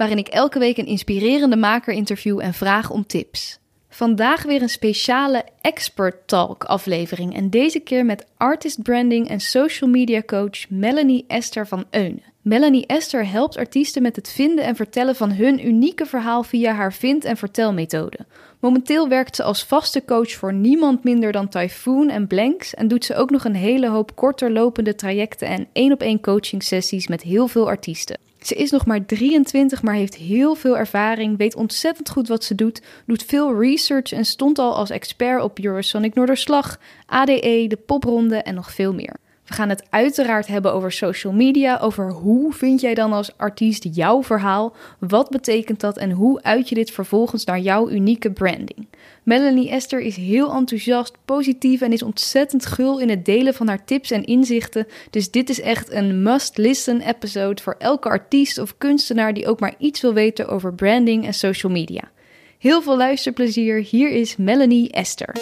waarin ik elke week een inspirerende maker interview en vraag om tips. Vandaag weer een speciale Expert Talk aflevering en deze keer met artist branding en social media coach Melanie Esther van Eunen. Melanie Esther helpt artiesten met het vinden en vertellen van hun unieke verhaal via haar vind- en vertelmethode. Momenteel werkt ze als vaste coach voor niemand minder dan Typhoon en Blanks en doet ze ook nog een hele hoop korter lopende trajecten en één op één coaching sessies met heel veel artiesten. Ze is nog maar 23, maar heeft heel veel ervaring, weet ontzettend goed wat ze doet, doet veel research en stond al als expert op Eurosonic Noorderslag, ADE, de popronde en nog veel meer. We gaan het uiteraard hebben over social media, over hoe vind jij dan als artiest jouw verhaal, wat betekent dat en hoe uit je dit vervolgens naar jouw unieke branding. Melanie Esther is heel enthousiast, positief en is ontzettend gul in het delen van haar tips en inzichten, dus dit is echt een must-listen episode voor elke artiest of kunstenaar die ook maar iets wil weten over branding en social media. Heel veel luisterplezier, hier is Melanie Esther.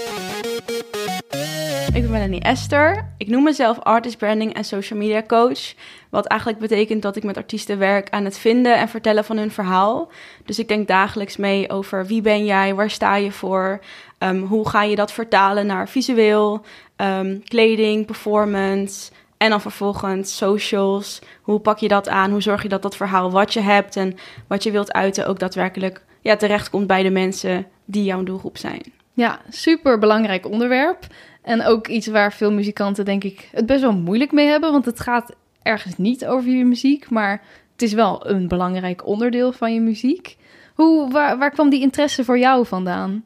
Ik ben Melanie Esther. Ik noem mezelf artist branding en social media coach. Wat eigenlijk betekent dat ik met artiesten werk aan het vinden en vertellen van hun verhaal. Dus ik denk dagelijks mee over wie ben jij, waar sta je voor, um, hoe ga je dat vertalen naar visueel, um, kleding, performance. En dan vervolgens socials. Hoe pak je dat aan? Hoe zorg je dat dat verhaal wat je hebt en wat je wilt uiten ook daadwerkelijk ja, terechtkomt bij de mensen die jouw doelgroep zijn? Ja, super belangrijk onderwerp. En ook iets waar veel muzikanten, denk ik, het best wel moeilijk mee hebben. Want het gaat ergens niet over je muziek, maar het is wel een belangrijk onderdeel van je muziek. Hoe, waar, waar kwam die interesse voor jou vandaan?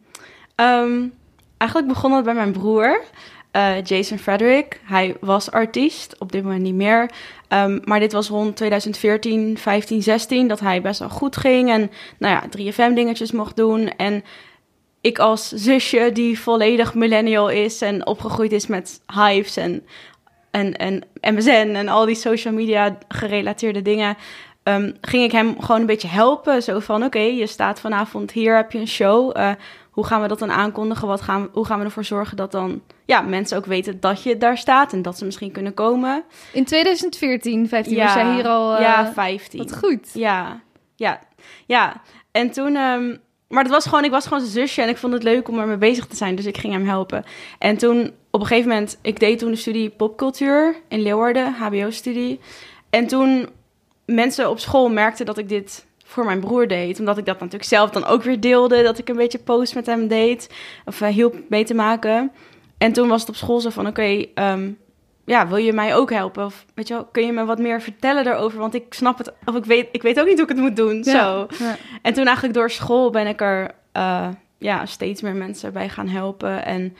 Um, eigenlijk begon het bij mijn broer, uh, Jason Frederick. Hij was artiest, op dit moment niet meer. Um, maar dit was rond 2014, 15, 16, dat hij best wel goed ging. En nou ja, 3FM-dingetjes mocht doen. En ik als zusje die volledig millennial is en opgegroeid is met hives en, en, en MSN en al die social media gerelateerde dingen, um, ging ik hem gewoon een beetje helpen. Zo van, oké, okay, je staat vanavond hier, heb je een show. Uh, hoe gaan we dat dan aankondigen? Wat gaan hoe gaan we ervoor zorgen dat dan ja, mensen ook weten dat je daar staat en dat ze misschien kunnen komen? In 2014, 15 ja, was jij hier al... Uh, ja, 15. Wat goed. Ja, ja, ja. En toen... Um, maar het was gewoon, ik was gewoon zijn zusje en ik vond het leuk om ermee bezig te zijn. Dus ik ging hem helpen. En toen, op een gegeven moment, ik deed toen de studie popcultuur in Leeuwarden, HBO-studie. En toen mensen op school merkten dat ik dit voor mijn broer deed. Omdat ik dat natuurlijk zelf dan ook weer deelde. Dat ik een beetje post met hem deed. Of uh, hielp mee te maken. En toen was het op school zo van, oké, um, ja, wil je mij ook helpen? Of weet je wel, kun je me wat meer vertellen daarover? Want ik snap het, of ik weet, ik weet ook niet hoe ik het moet doen. Ja, zo. Ja. En toen eigenlijk door school ben ik er uh, ja, steeds meer mensen bij gaan helpen. En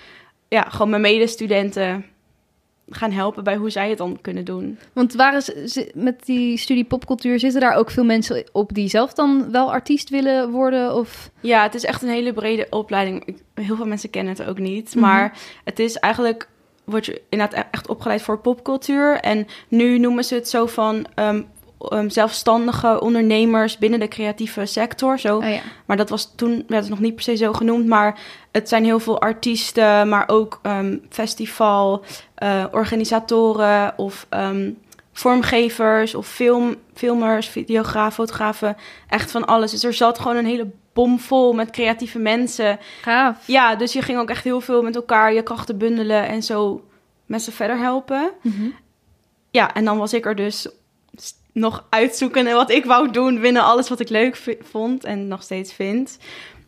ja, gewoon mijn medestudenten gaan helpen bij hoe zij het dan kunnen doen. Want waren ze, met die studie popcultuur zitten daar ook veel mensen op die zelf dan wel artiest willen worden? Of? Ja, het is echt een hele brede opleiding. Heel veel mensen kennen het ook niet. Mm -hmm. Maar het is eigenlijk word je inderdaad echt opgeleid voor popcultuur. En nu noemen ze het zo van um, um, zelfstandige ondernemers binnen de creatieve sector. Zo. Oh ja. Maar dat was toen werd het nog niet per se zo genoemd. Maar het zijn heel veel artiesten, maar ook um, festival, uh, organisatoren of vormgevers of film, filmers, videografen, fotografen. Echt van alles. Dus er zat gewoon een hele bom vol met creatieve mensen. Gaaf. Ja, dus je ging ook echt heel veel met elkaar je krachten bundelen en zo mensen verder helpen. Mm -hmm. Ja, en dan was ik er dus nog uitzoeken en wat ik wou doen binnen alles wat ik leuk vond en nog steeds vind.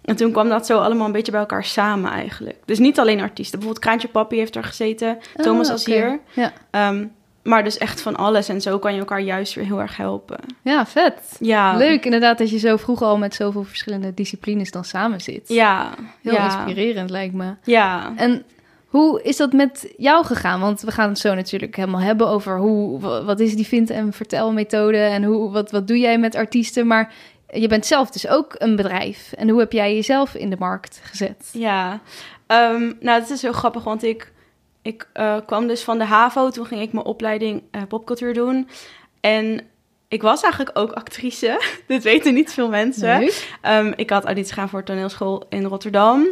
En toen kwam dat zo allemaal een beetje bij elkaar samen eigenlijk. Dus niet alleen artiesten. Bijvoorbeeld Kraantje Papi heeft er gezeten. Thomas oh, was okay. hier. Ja. Um, maar dus echt van alles. En zo kan je elkaar juist weer heel erg helpen. Ja, vet. Ja. Leuk inderdaad dat je zo vroeg al met zoveel verschillende disciplines dan samen zit. Ja. Heel ja. inspirerend lijkt me. Ja. En hoe is dat met jou gegaan? Want we gaan het zo natuurlijk helemaal hebben over hoe, wat is die vind- en vertelmethode en hoe, wat, wat doe jij met artiesten. Maar je bent zelf dus ook een bedrijf. En hoe heb jij jezelf in de markt gezet? Ja, ehm, nou, het is heel grappig, want ik, ik uh, kwam dus van de HAVO. Toen ging ik mijn opleiding uh, popcultuur doen. En ik was eigenlijk ook actrice. Dit weten niet veel mensen. Nee. Um, ik had auditie gaan voor toneelschool in Rotterdam.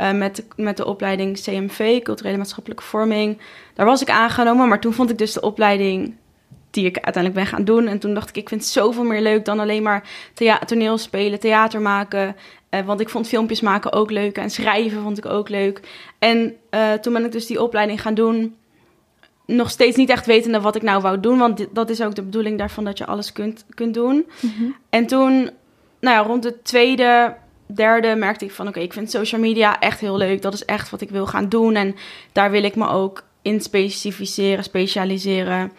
Uh, met, de, met de opleiding CMV, Culturele Maatschappelijke Vorming. Daar was ik aangenomen, maar toen vond ik dus de opleiding die ik uiteindelijk ben gaan doen. En toen dacht ik, ik vind het zoveel meer leuk dan alleen maar thea toneel spelen, theater maken. Uh, want ik vond filmpjes maken ook leuk en schrijven vond ik ook leuk. En uh, toen ben ik dus die opleiding gaan doen. Nog steeds niet echt wetende wat ik nou wou doen. Want dat is ook de bedoeling daarvan dat je alles kunt, kunt doen. Mhm. Mm -hmm. En toen, nou ja, rond de tweede, derde merkte ik van... oké, okay, ik vind social media echt heel leuk. Dat is echt wat ik wil gaan doen. En daar wil ik me ook in specificeren, specialiseren.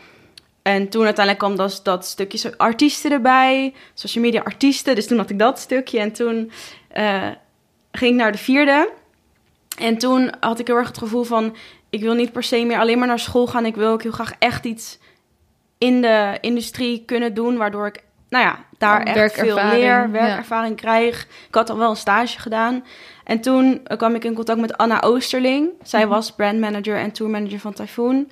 En toen uiteindelijk kwam dat, dat stukje artiesten erbij. Social media artiesten. Dus toen had ik dat stukje. En toen uh, ging ik naar de vierde. En toen had ik heel erg het gevoel van... ik wil niet per se meer alleen maar naar school gaan. Ik wil ook heel graag echt iets in de industrie kunnen doen... waardoor ik, nou ja, daar oh, echt veel leer, werkervaring ja. krijg. Ik had al wel een stage gedaan. En toen kwam ik in contact met Anna Oosterling. Zij Mhm. was brandmanager en tourmanager van Typhoon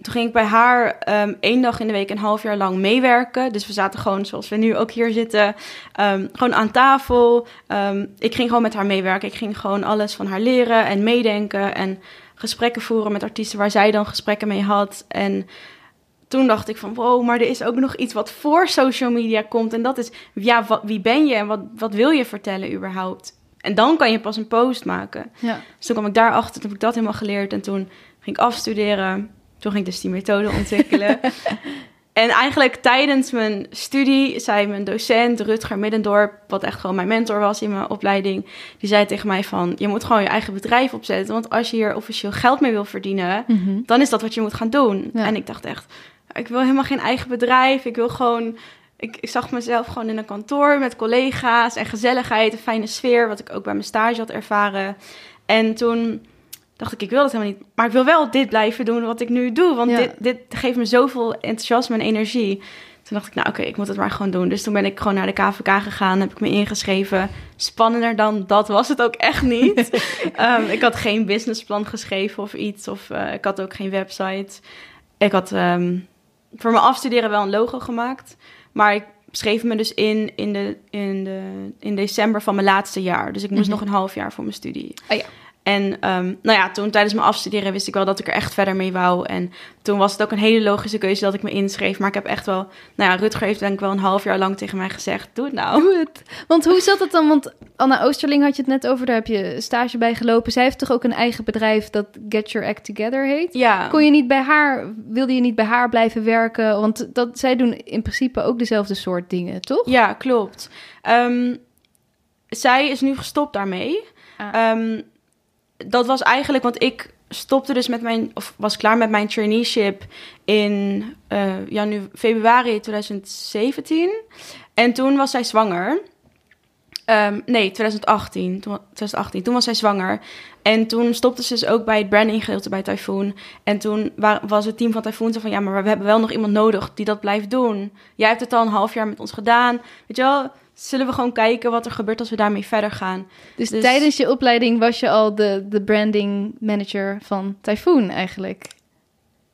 toen ging ik bij haar um, één dag in de week een half jaar lang meewerken. Dus we zaten gewoon, zoals we nu ook hier zitten, um, gewoon aan tafel. Um, ik ging gewoon met haar meewerken. Ik ging gewoon alles van haar leren en meedenken. En gesprekken voeren met artiesten waar zij dan gesprekken mee had. En toen dacht ik van, wow, maar er is ook nog iets wat voor social media komt. En dat is, ja, wat, wie ben je en wat, wat wil je vertellen überhaupt? En dan kan je pas een post maken. Ja. Dus toen kwam ik daarachter, toen heb ik dat helemaal geleerd. En toen ging ik afstuderen. Toen ging ik dus die methode ontwikkelen. en eigenlijk tijdens mijn studie zei mijn docent, Rutger Middendorp, wat echt gewoon mijn mentor was in mijn opleiding, die zei tegen mij van, je moet gewoon je eigen bedrijf opzetten. Want als je hier officieel geld mee wil verdienen, mm -hmm. dan is dat wat je moet gaan doen. Ja. En ik dacht echt, ik wil helemaal geen eigen bedrijf. Ik wil gewoon, ik, ik zag mezelf gewoon in een kantoor met collega's en gezelligheid, een fijne sfeer, wat ik ook bij mijn stage had ervaren. En toen dacht ik, ik wil dat helemaal niet. Maar ik wil wel dit blijven doen wat ik nu doe. Want Ja. dit, dit geeft me zoveel enthousiasme en energie. Toen dacht ik, nou oké, ik moet het maar gewoon doen. Dus toen ben ik gewoon naar de KVK gegaan, heb ik me ingeschreven. Spannender dan dat was het ook echt niet. um, ik had geen businessplan geschreven of iets. Of uh, ik had ook geen website. Ik had um, voor mijn afstuderen wel een logo gemaakt. Maar ik schreef me dus in in, de, in, de, in december van mijn laatste jaar. Dus ik moest Mhm. nog een half jaar voor mijn studie. Oh ja. En um, nou ja, toen tijdens mijn afstuderen wist ik wel dat ik er echt verder mee wou. En toen was het ook een hele logische keuze dat ik me inschreef. Maar ik heb echt wel, nou ja, Rutger heeft denk ik wel een half jaar lang tegen mij gezegd, doe het nou. Doe het. Want hoe zat het dan? Want Anna Oosterling had je het net over, daar heb je stage bij gelopen. Zij heeft toch ook een eigen bedrijf dat Get Your Act Together heet? Ja. Kon je niet bij haar, wilde je niet bij haar blijven werken? Want dat, zij doen in principe ook dezelfde soort dingen, toch? Ja, klopt. Um, zij is nu gestopt daarmee. Ah. Um, dat was eigenlijk, want ik stopte dus met mijn, of was klaar met mijn traineeship in uh, janu februari 2017. En toen was zij zwanger. Um, nee, 2018. Toen, 2018. Toen was zij zwanger. En toen stopte ze dus ook bij het branding gedeelte bij Typhoon. En toen wa was het team van Typhoon zo van... ja, maar we hebben wel nog iemand nodig die dat blijft doen. Jij hebt het al een half jaar met ons gedaan. Weet je wel, zullen we gewoon kijken wat er gebeurt als we daarmee verder gaan. Dus, dus... tijdens je opleiding was je al de, de branding manager van Typhoon eigenlijk?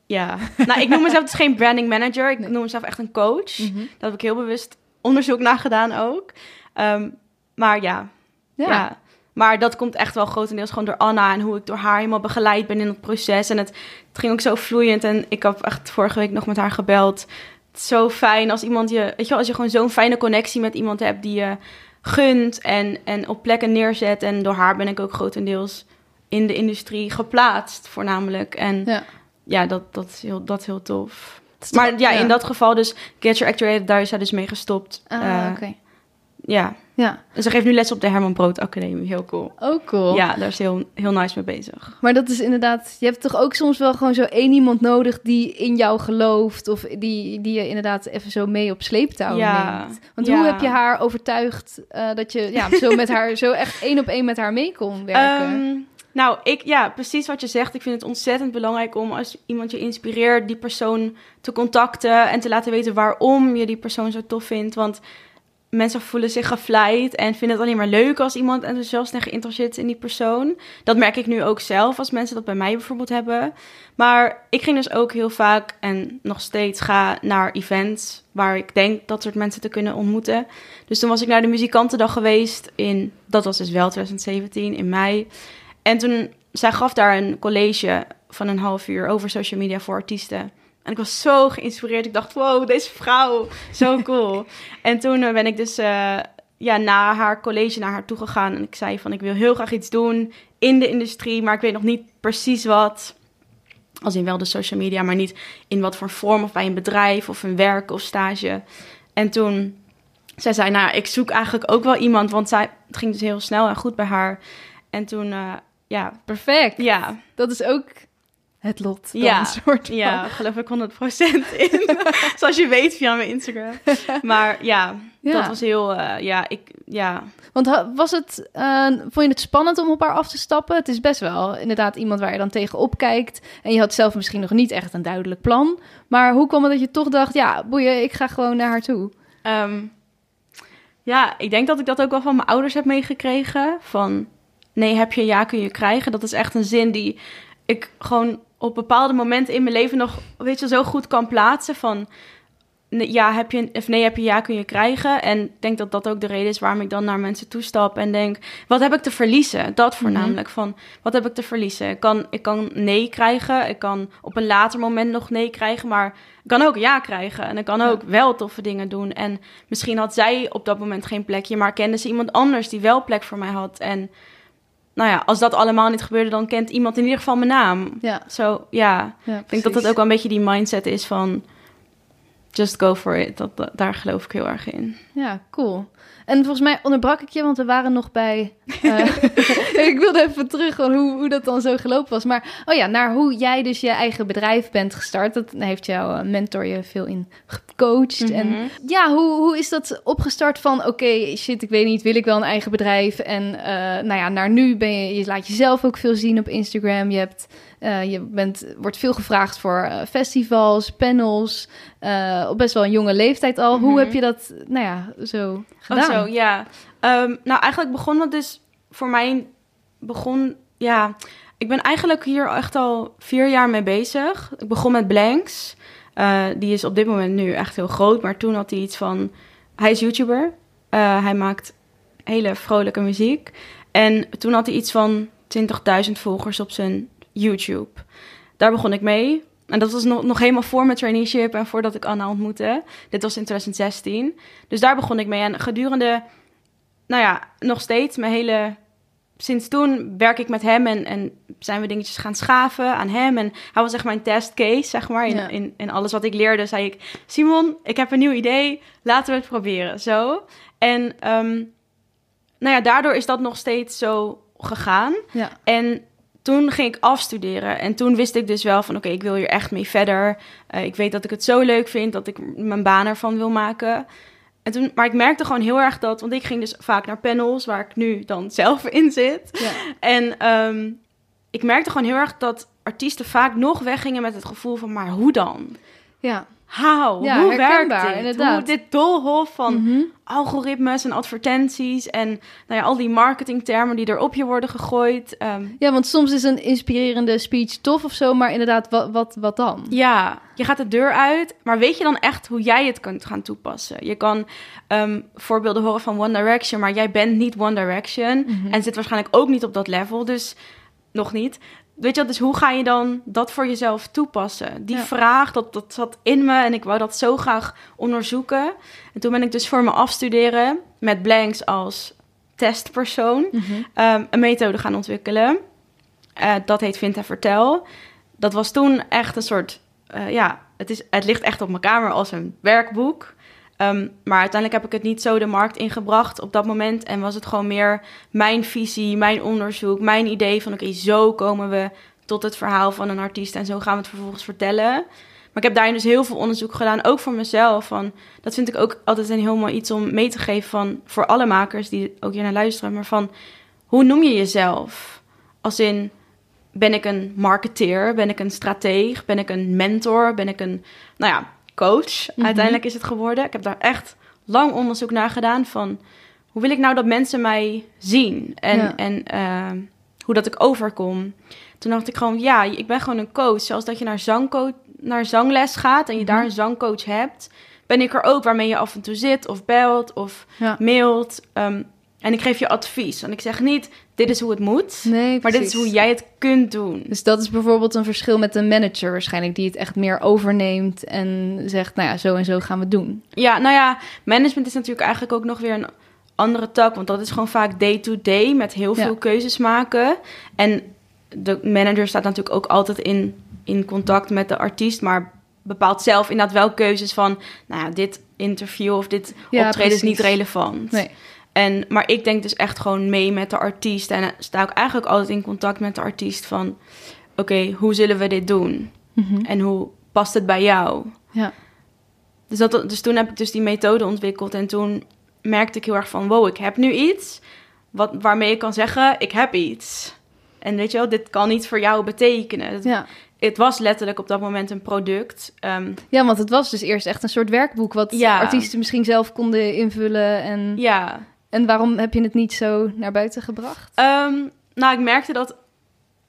Ja. nou, ik noem mezelf dus geen branding manager. Ik nee. noem mezelf echt een coach. Mm -hmm. Daar heb ik heel bewust onderzoek naar gedaan ook. Um, maar ja. ja. ja. Maar dat komt echt wel grotendeels gewoon door Anna en hoe ik door haar helemaal begeleid ben in het proces. En het, het ging ook zo vloeiend. En ik heb echt vorige week nog met haar gebeld. Zo fijn als iemand je, weet je wel, als je gewoon zo'n fijne connectie met iemand hebt die je gunt en, en op plekken neerzet. En door haar ben ik ook grotendeels in de industrie geplaatst, voornamelijk. En ja, ja dat, dat, is heel, dat is heel tof. Is maar toch, ja, ja, in dat geval dus, Get Your Actuated, daar is zij dus mee gestopt. Ah, uh. Okay. Ja. Ja. Ze geeft nu les op de Herman Brood Academie. Heel cool. Ook cool. Ja, daar is heel, heel nice mee bezig. Maar dat is inderdaad... Je hebt toch ook soms wel gewoon zo één iemand nodig die in jou gelooft... of die, die je inderdaad even zo mee op sleeptouw ja. neemt. Want ja. hoe heb je haar overtuigd uh, dat je ja, zo met haar... zo echt één op één met haar mee kon werken? Um, nou, ik, ja, precies wat je zegt. Ik vind het ontzettend belangrijk om als iemand je inspireert... die persoon te contacten en te laten weten waarom je die persoon zo tof vindt. Want mensen voelen zich gevleid en vinden het alleen maar leuk als iemand enthousiast en geïnteresseerd is in die persoon. Dat merk ik nu ook zelf als mensen dat bij mij bijvoorbeeld hebben. Maar ik ging dus ook heel vaak en nog steeds ga naar events waar ik denk dat soort mensen te kunnen ontmoeten. Dus toen was ik naar de muzikantendag geweest in, dat was dus wel 2017, in mei. En toen, zij gaf daar een college van een half uur over social media voor artiesten. En ik was zo geïnspireerd. Ik dacht, wow, deze vrouw, zo cool. en toen eh, ben ik dus uh, ja, na haar college naar haar toe gegaan. En ik zei van, ik wil heel graag iets doen in de industrie, maar ik weet nog niet precies wat. Als in wel de social media, maar niet in wat voor vorm of bij een bedrijf of een werk of stage. En toen zij zei, nou, ik zoek eigenlijk ook wel iemand, want zij, het ging dus heel snel en goed bij haar. En toen, uh, ja. Perfect. Ja. Dat is ook het lot. Dan, Ja, soort van. Ja, geloof ik 100% in. Zoals je weet via mijn Instagram. Maar ja, Ja. dat was heel, eh, ja, ik, ja. Want was het, eh, vond je het spannend om op haar af te stappen? Het is best wel inderdaad iemand waar je dan tegenop kijkt. En je had zelf misschien nog niet echt een duidelijk plan. Maar hoe kwam het dat je toch dacht, ja, boeien, ik ga gewoon naar haar toe? Ehm, ja, ik denk dat ik dat ook wel van mijn ouders heb meegekregen. Van, nee, heb je, ja, kun je krijgen. Dat is echt een zin die ik gewoon op bepaalde momenten in mijn leven nog, weet je, zo goed kan plaatsen. Van, ja, heb je, of nee, heb je, ja, kun je krijgen. En ik denk dat dat ook de reden is waarom ik dan naar mensen toestap en denk, wat heb ik te verliezen? Dat voornamelijk, van, wat heb ik te verliezen? Ik kan, ik kan nee krijgen, ik kan op een later moment nog nee krijgen, maar ik kan ook ja krijgen. En ik kan ook wel toffe dingen doen. En misschien had zij op dat moment geen plekje, maar kende ze iemand anders die wel plek voor mij had. En nou ja, als dat allemaal niet gebeurde, dan kent iemand in ieder geval mijn naam. Ja, Zo, ja. ja Ik denk dat dat ook wel een beetje die mindset is van just go for it. Dat, dat- daar geloof ik heel erg in. Ja, cool. En volgens mij onderbrak ik je, want we waren nog bij... eh, ik wilde even terug van hoe, hoe dat dan zo gelopen was. Maar, oh ja, naar hoe jij dus je eigen bedrijf bent gestart. Dat heeft jouw eh, mentor je veel in gecoacht. En Mhm. ja, hoe, hoe is dat opgestart van... Oké, shit, ik weet niet, wil ik wel een eigen bedrijf? En eh, nou ja, naar nu ben je... Je laat jezelf ook veel zien op Instagram. Je, hebt, eh, je bent, wordt veel gevraagd voor eh, festivals, panels... eh, op best wel een jonge leeftijd al. Hoe Mhm. heb je dat, nou ja, zo gedaan? Oh, zo, ja. Ehm, nou, eigenlijk begon dat dus voor mij begon, ja, ik ben eigenlijk hier echt al vier jaar mee bezig. Ik begon met Blanks. Die is op dit moment nu echt heel groot, maar toen had hij iets van, hij is YouTuber. Hij maakt hele vrolijke muziek. En toen had hij iets van 20.000 volgers op zijn YouTube. Daar begon ik mee. En dat was nog, nog helemaal voor mijn traineeship en voordat ik Anna ontmoette. Dit was in 2016. Dus daar begon ik mee. En gedurende, nou ja, nog steeds mijn hele... Sinds toen werk ik met hem en, en zijn we dingetjes gaan schaven aan hem. En hij was echt mijn testcase, zeg maar. In, Ja. in, in alles wat ik leerde, zei ik... Simon, ik heb een nieuw idee. Laten we het proberen. Zo. En ehm, nou ja, daardoor is dat nog steeds zo gegaan. Ja. En toen ging ik afstuderen. En toen wist ik dus wel van... oké, ik wil hier echt mee verder. Eh, ik weet dat ik het zo leuk vind... dat ik mijn baan ervan wil maken. En toen, maar ik merkte gewoon heel erg dat... want ik ging dus vaak naar panels... waar ik nu dan zelf in zit. Ja. En ehm, ik merkte gewoon heel erg dat artiesten vaak nog weggingen... met het gevoel van... maar hoe dan? Ja. How? Ja, hoe werkt dit? inderdaad. Hoe dit doolhof van Mhm. algoritmes en advertenties... en nou ja, al die marketingtermen die er op je worden gegooid... ehm, ja, want soms is een inspirerende speech tof of zo, maar inderdaad, wat, wat, wat dan? Ja, je gaat de deur uit, maar weet je dan echt hoe jij het kunt gaan toepassen? Je kan ehm, voorbeelden horen van One Direction, maar jij bent niet One Direction Mhm. en zit waarschijnlijk ook niet op dat level, dus nog niet. Weet je dus hoe ga je dan dat voor jezelf toepassen? Die Ja. vraag, dat, dat zat in me en ik wou dat zo graag onderzoeken. En toen ben ik dus voor me afstuderen met Blanks als testpersoon Mhm. ehm, een methode gaan ontwikkelen. Eh, dat heet Vind en Vertel. Dat was toen echt een soort, eh, ja, het, is, het ligt echt op mijn kamer als een werkboek. Ehm, maar uiteindelijk heb ik het niet zo de markt ingebracht op dat moment. En was het gewoon meer mijn visie, mijn onderzoek, mijn idee van... oké, zo komen we tot het verhaal van een artiest en zo gaan we het vervolgens vertellen. Maar ik heb daarin dus heel veel onderzoek gedaan, ook voor mezelf. Van, dat vind ik ook altijd een heel mooi iets om mee te geven van, voor alle makers die ook hier naar luisteren. Maar van, hoe noem je jezelf? Als in, ben ik een marketeer? Ben ik een strateeg? Ben ik een mentor? Ben ik een, nou ja, coach? Mhm. Uiteindelijk is het geworden. Ik heb daar echt lang onderzoek naar gedaan van hoe wil ik nou dat mensen mij zien en, Ja. en eh, hoe dat ik overkom. Toen dacht ik gewoon, ja, ik ben gewoon een coach. Zoals dat je naar, zangcoach, naar zangles gaat en je Mhm. daar een zangcoach hebt, ben ik er ook waarmee je af en toe zit of belt of Ja. mailt. ehm, en ik geef je advies. En ik zeg niet, dit is hoe het moet, Nee, maar dit is hoe jij het kunt doen. Dus dat is bijvoorbeeld een verschil met een manager waarschijnlijk, die het echt meer overneemt en zegt, nou ja, zo en zo gaan we het doen. Ja, nou ja, management is natuurlijk eigenlijk ook nog weer een andere tak. Want dat is gewoon vaak day-to-day met heel Ja. veel keuzes maken. En de manager staat natuurlijk ook altijd in, in contact met de artiest. Maar bepaalt zelf inderdaad wel keuzes van... Nou ja, dit interview of dit Ja, optreden is niet relevant. Nee. En, maar ik denk dus echt gewoon mee met de artiest. En eh, sta ik eigenlijk altijd in contact met de artiest van... Oké, hoe zullen we dit doen? En hoe past het bij jou? Ja. Dus, dat, dus toen heb ik dus die methode ontwikkeld. En toen merkte ik heel erg van... Wow, ik heb nu iets wat, waarmee ik kan zeggen... Ik heb iets. En weet je wel, dit kan iets voor jou betekenen. Het, Ja. het was letterlijk op dat moment een product. Ehm, ja, want het was dus eerst echt een soort werkboek wat Ja. artiesten misschien zelf konden invullen. En, ja, en waarom heb je het niet zo naar buiten gebracht? Ehm, nou, ik merkte dat,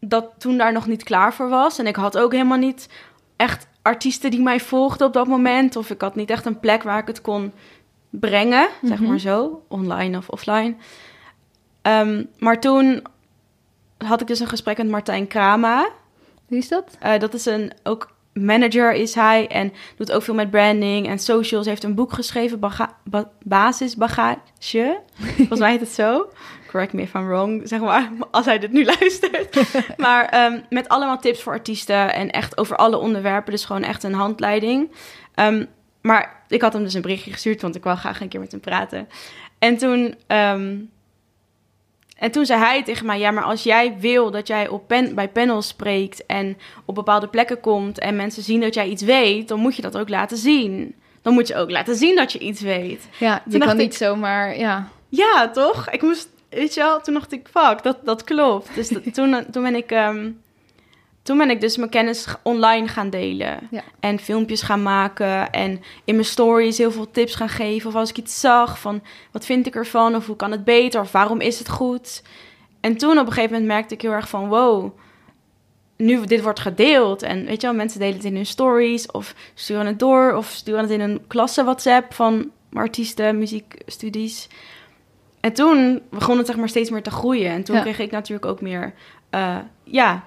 dat toen daar nog niet klaar voor was. En ik had ook helemaal niet echt artiesten die mij volgden op dat moment. Of ik had niet echt een plek waar ik het kon brengen, zeg Mhm. maar zo. Online of offline. Ehm, maar toen had ik dus een gesprek met Martijn Krama. Wie is dat? Eh, dat is een, ook manager is hij en doet ook veel met branding en socials. Heeft een boek geschreven, baga ba Basisbagage. Volgens mij heet het zo. Correct me if I'm wrong, zeg maar, als hij dit nu luistert. maar ehm, met allemaal tips voor artiesten en echt over alle onderwerpen. Dus gewoon echt een handleiding. Ehm, maar ik had hem dus een berichtje gestuurd, want ik wou graag een keer met hem praten. En toen... ehm, en toen zei hij tegen mij: Ja, maar als jij wil dat jij op pen, bij panels spreekt en op bepaalde plekken komt en mensen zien dat jij iets weet, dan moet je dat ook laten zien. Dan moet je ook laten zien dat je iets weet. Ja, je Toen kan niet zomaar, ja. Ja, toch? Ik moest, weet je wel, toen dacht ik: Fuck, dat, dat klopt. Dus dat- toen, toen, ben ik, ehm, toen ben ik dus mijn kennis online gaan delen. Ja. En filmpjes gaan maken en in mijn stories heel veel tips gaan geven. Of als ik iets zag van wat vind ik ervan of hoe kan het beter of waarom is het goed. En toen op een gegeven moment merkte ik heel erg van wow, nu dit wordt gedeeld. En weet je wel, mensen delen het in hun stories of sturen het door of sturen het in een klasse WhatsApp van artiesten, muziekstudies. En toen begon het zeg maar steeds meer te groeien. En toen Ja. kreeg ik natuurlijk ook meer, eh, ja,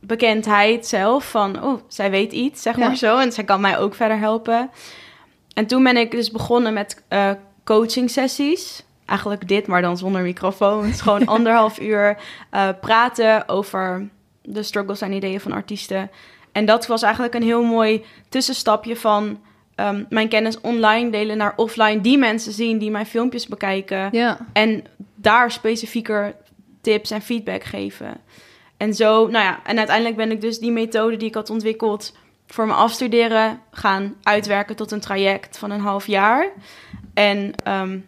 bekendheid zelf van, oh, zij weet iets, zeg Ja. maar zo. En zij kan mij ook verder helpen. En toen ben ik dus begonnen met eh coaching sessies. Eigenlijk dit, maar dan zonder microfoons. Gewoon anderhalf uur eh, praten over de struggles en ideeën van artiesten. En dat was eigenlijk een heel mooi tussenstapje van ehm, mijn kennis online delen naar offline. Die mensen zien die mijn filmpjes bekijken. Ja, En daar specifieker tips en feedback geven. En zo, nou ja, en uiteindelijk ben ik dus die methode die ik had ontwikkeld voor mijn afstuderen gaan uitwerken tot een traject van een half jaar. En met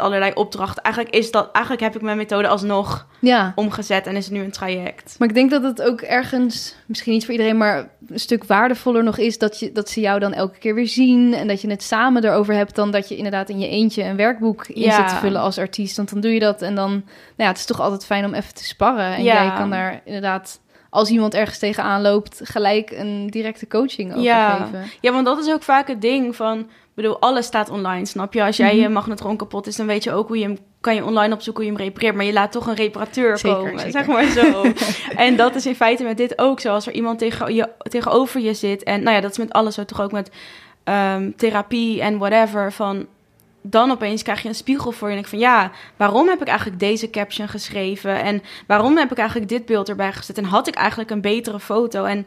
allerlei opdrachten. Eigenlijk is dat, eigenlijk heb ik mijn methode alsnog ja. omgezet en is het nu een traject. Maar ik denk dat het ook ergens, misschien niet voor iedereen, maar een stuk waardevoller nog is dat, je, dat ze jou dan elke keer weer zien. En dat je het samen erover hebt dan dat je inderdaad in je eentje een werkboek in Ja. zit te vullen als artiest. Want dan doe je dat en dan, nou ja, het is toch altijd fijn om even te sparren. En Ja. jij kan daar inderdaad, als iemand ergens tegenaan loopt, gelijk een directe coaching over Ja. geven. Ja, want dat is ook vaak het ding van... Bedoel, alles staat online, snap je? Als jij Mhm. je magnetron kapot is, dan weet je ook hoe je hem... Kan je online opzoeken hoe je hem repareert, maar je laat toch een reparateur Zeker, komen, zeker. zeg maar zo. en dat is in feite met dit ook zo. Als er iemand tegen je, tegenover je zit... En nou ja, dat is met alles zo, toch ook met ehm, therapie en whatever, van... Dan opeens krijg je een spiegel voor je en ik van ja, waarom heb ik eigenlijk deze caption geschreven? En waarom heb ik eigenlijk dit beeld erbij gezet? En had ik eigenlijk een betere foto? En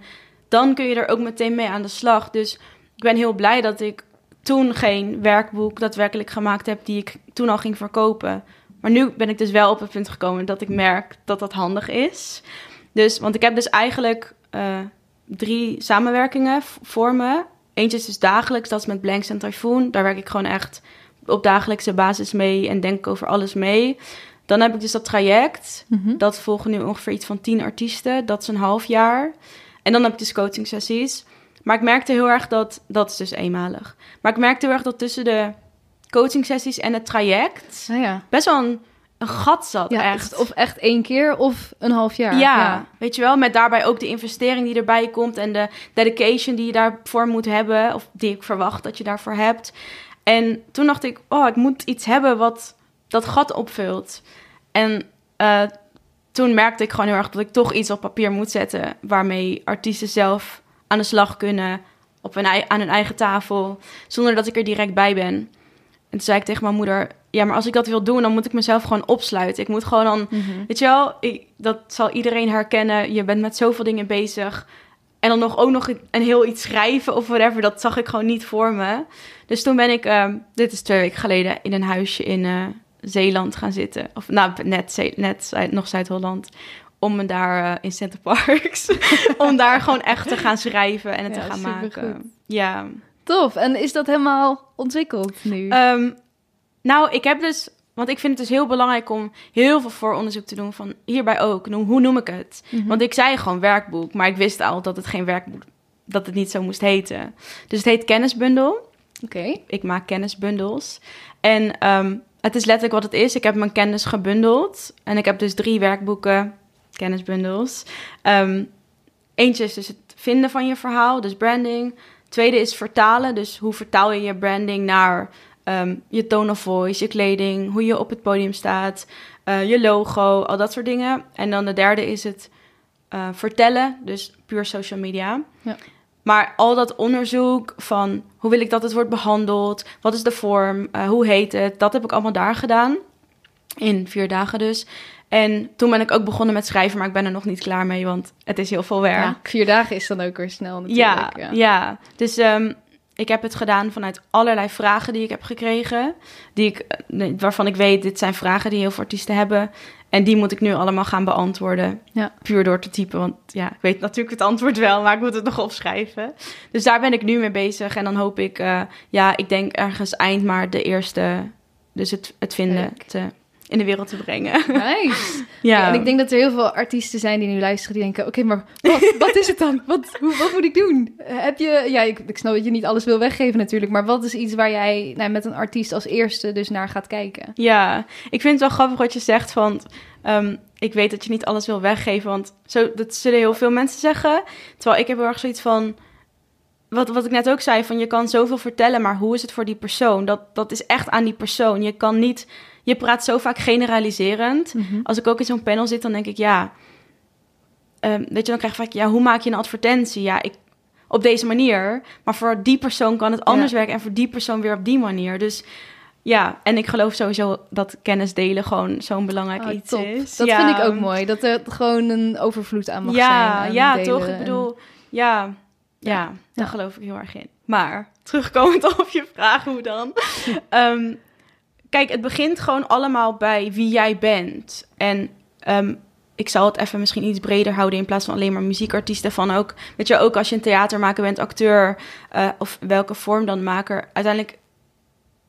dan kun je er ook meteen mee aan de slag. Dus ik ben heel blij dat ik toen geen werkboek daadwerkelijk gemaakt heb die ik toen al ging verkopen. Maar nu ben ik dus wel op het punt gekomen dat ik merk dat dat handig is. Dus, want ik heb dus eigenlijk eh, drie samenwerkingen voor me. Eentje is dus dagelijks, dat is met Blanks en Typhoon. Daar werk ik gewoon echt op dagelijkse basis mee en denk ik over alles mee. Dan heb ik dus dat traject. Mhm. Dat volgen nu ongeveer iets van tien artiesten. Dat is een half jaar. En dan heb ik dus coaching sessies. Maar ik merkte heel erg dat... Dat is dus eenmalig. Maar ik merkte heel erg dat tussen de coaching sessies en het traject Nou ja. best wel een, een gat zat. ja echt. Of echt één keer of een half jaar. Ja, weet je wel, met daarbij ook de investering die erbij komt en de dedication die je daarvoor moet hebben, of die ik verwacht dat je daarvoor hebt. En toen dacht ik, oh, ik moet iets hebben wat dat gat opvult. En eh, toen merkte ik gewoon heel erg dat ik toch iets op papier moet zetten waarmee artiesten zelf aan de slag kunnen op ei- aan hun eigen tafel, zonder dat ik er direct bij ben. En toen zei ik tegen mijn moeder, ja, maar als ik dat wil doen, dan moet ik mezelf gewoon opsluiten. Ik moet gewoon dan Mhm. Weet je wel, ik, dat zal iedereen herkennen. Je bent met zoveel dingen bezig. En dan nog ook nog een heel iets schrijven of whatever. Dat zag ik gewoon niet voor me. Dus toen ben ik, ehm, dit is twee weken geleden, in een huisje in eh, Zeeland gaan zitten. Of nou, net, net nog Zuid-Holland. Om me daar eh, in Center Parks. om daar gewoon echt te gaan schrijven en het Ja, te gaan maken. Ja. Tof. En is dat helemaal ontwikkeld nu? Ehm, nou, ik heb dus... Want ik vind het dus heel belangrijk om heel veel vooronderzoek te doen van hierbij ook. Noem- Hoe noem ik het? Mhm. Want ik zei gewoon werkboek, maar ik wist al dat het geen werkboek, dat het niet zo moest heten. Dus het heet kennisbundel. Oké. Ik maak kennisbundels. En ehm, het is letterlijk wat het is. Ik heb mijn kennis gebundeld. En ik heb dus drie werkboeken, kennisbundels. Ehm, eentje is dus het vinden van je verhaal, dus branding. Tweede is vertalen, dus hoe vertaal je je branding naar ehm, je tone of voice, je kleding, hoe je op het podium staat, eh, je logo, al dat soort dingen. En dan de derde is het eh, vertellen, dus puur social media. Ja. Maar al dat onderzoek van hoe wil ik dat het wordt behandeld, wat is de vorm, eh, hoe heet het, dat heb ik allemaal daar gedaan. In vier dagen dus. En toen ben ik ook begonnen met schrijven, maar ik ben er nog niet klaar mee, want het is heel veel werk. Ja, vier dagen is dan ook weer snel Ja, natuurlijk. ja. Dus ehm, ik heb het gedaan vanuit allerlei vragen die ik heb gekregen. Die ik, eh, waarvan ik weet, dit zijn vragen die heel veel artiesten hebben. En die moet ik nu allemaal gaan beantwoorden. Ja. Puur door te typen. Want ja, ik weet natuurlijk het antwoord wel, maar ik moet het nog opschrijven. Dus daar ben ik nu mee bezig. En dan hoop ik, eh, ja, ik denk ergens eind maart de eerste, dus het, het vinden Leuk. te, in de wereld te brengen. Nice. ja. En ik denk dat er heel veel artiesten zijn die nu luisteren die denken... Oké, maar wat, wat is het dan? Wat, hoe, wat moet ik doen? Eh, Heb je... Ja, ik, ik snap dat je niet alles wil weggeven natuurlijk. Maar wat is iets waar jij nou, met een artiest als eerste dus naar gaat kijken? Ja, ik vind het wel grappig wat je zegt van... ehm, ik weet dat je niet alles wil weggeven, want zo, dat zullen heel veel mensen zeggen. Terwijl ik heb heel erg zoiets van... Wat, wat ik net ook zei, van je kan zoveel vertellen, maar hoe is het voor die persoon? Dat, dat is echt aan die persoon. Je kan niet... Je praat zo vaak generaliserend. Als ik ook in zo'n panel zit, dan denk ik, ja... ehm, weet je, dan krijg ik vaak, ja, hoe maak je een advertentie? Ja, ik, op deze manier. Maar voor die persoon kan het anders Ja. werken en voor die persoon weer op die manier. Dus ja, en ik geloof sowieso dat kennis delen gewoon zo'n belangrijk Oh, iets top. is. Dat Ja. vind ik ook mooi. Dat er gewoon een overvloed aan mag zijn. Ja, aan ja, delen toch? Ik bedoel, ja, ja, daar geloof ik heel erg in. Maar, terugkomend op je vraag, hoe dan? Ehm, kijk, het begint gewoon allemaal bij wie jij bent. En ehm, ik zal het even misschien iets breder houden in plaats van alleen maar muziekartiesten. Van ook, weet je, ook als je een theatermaker bent, acteur eh, of welke vorm dan maker. Uiteindelijk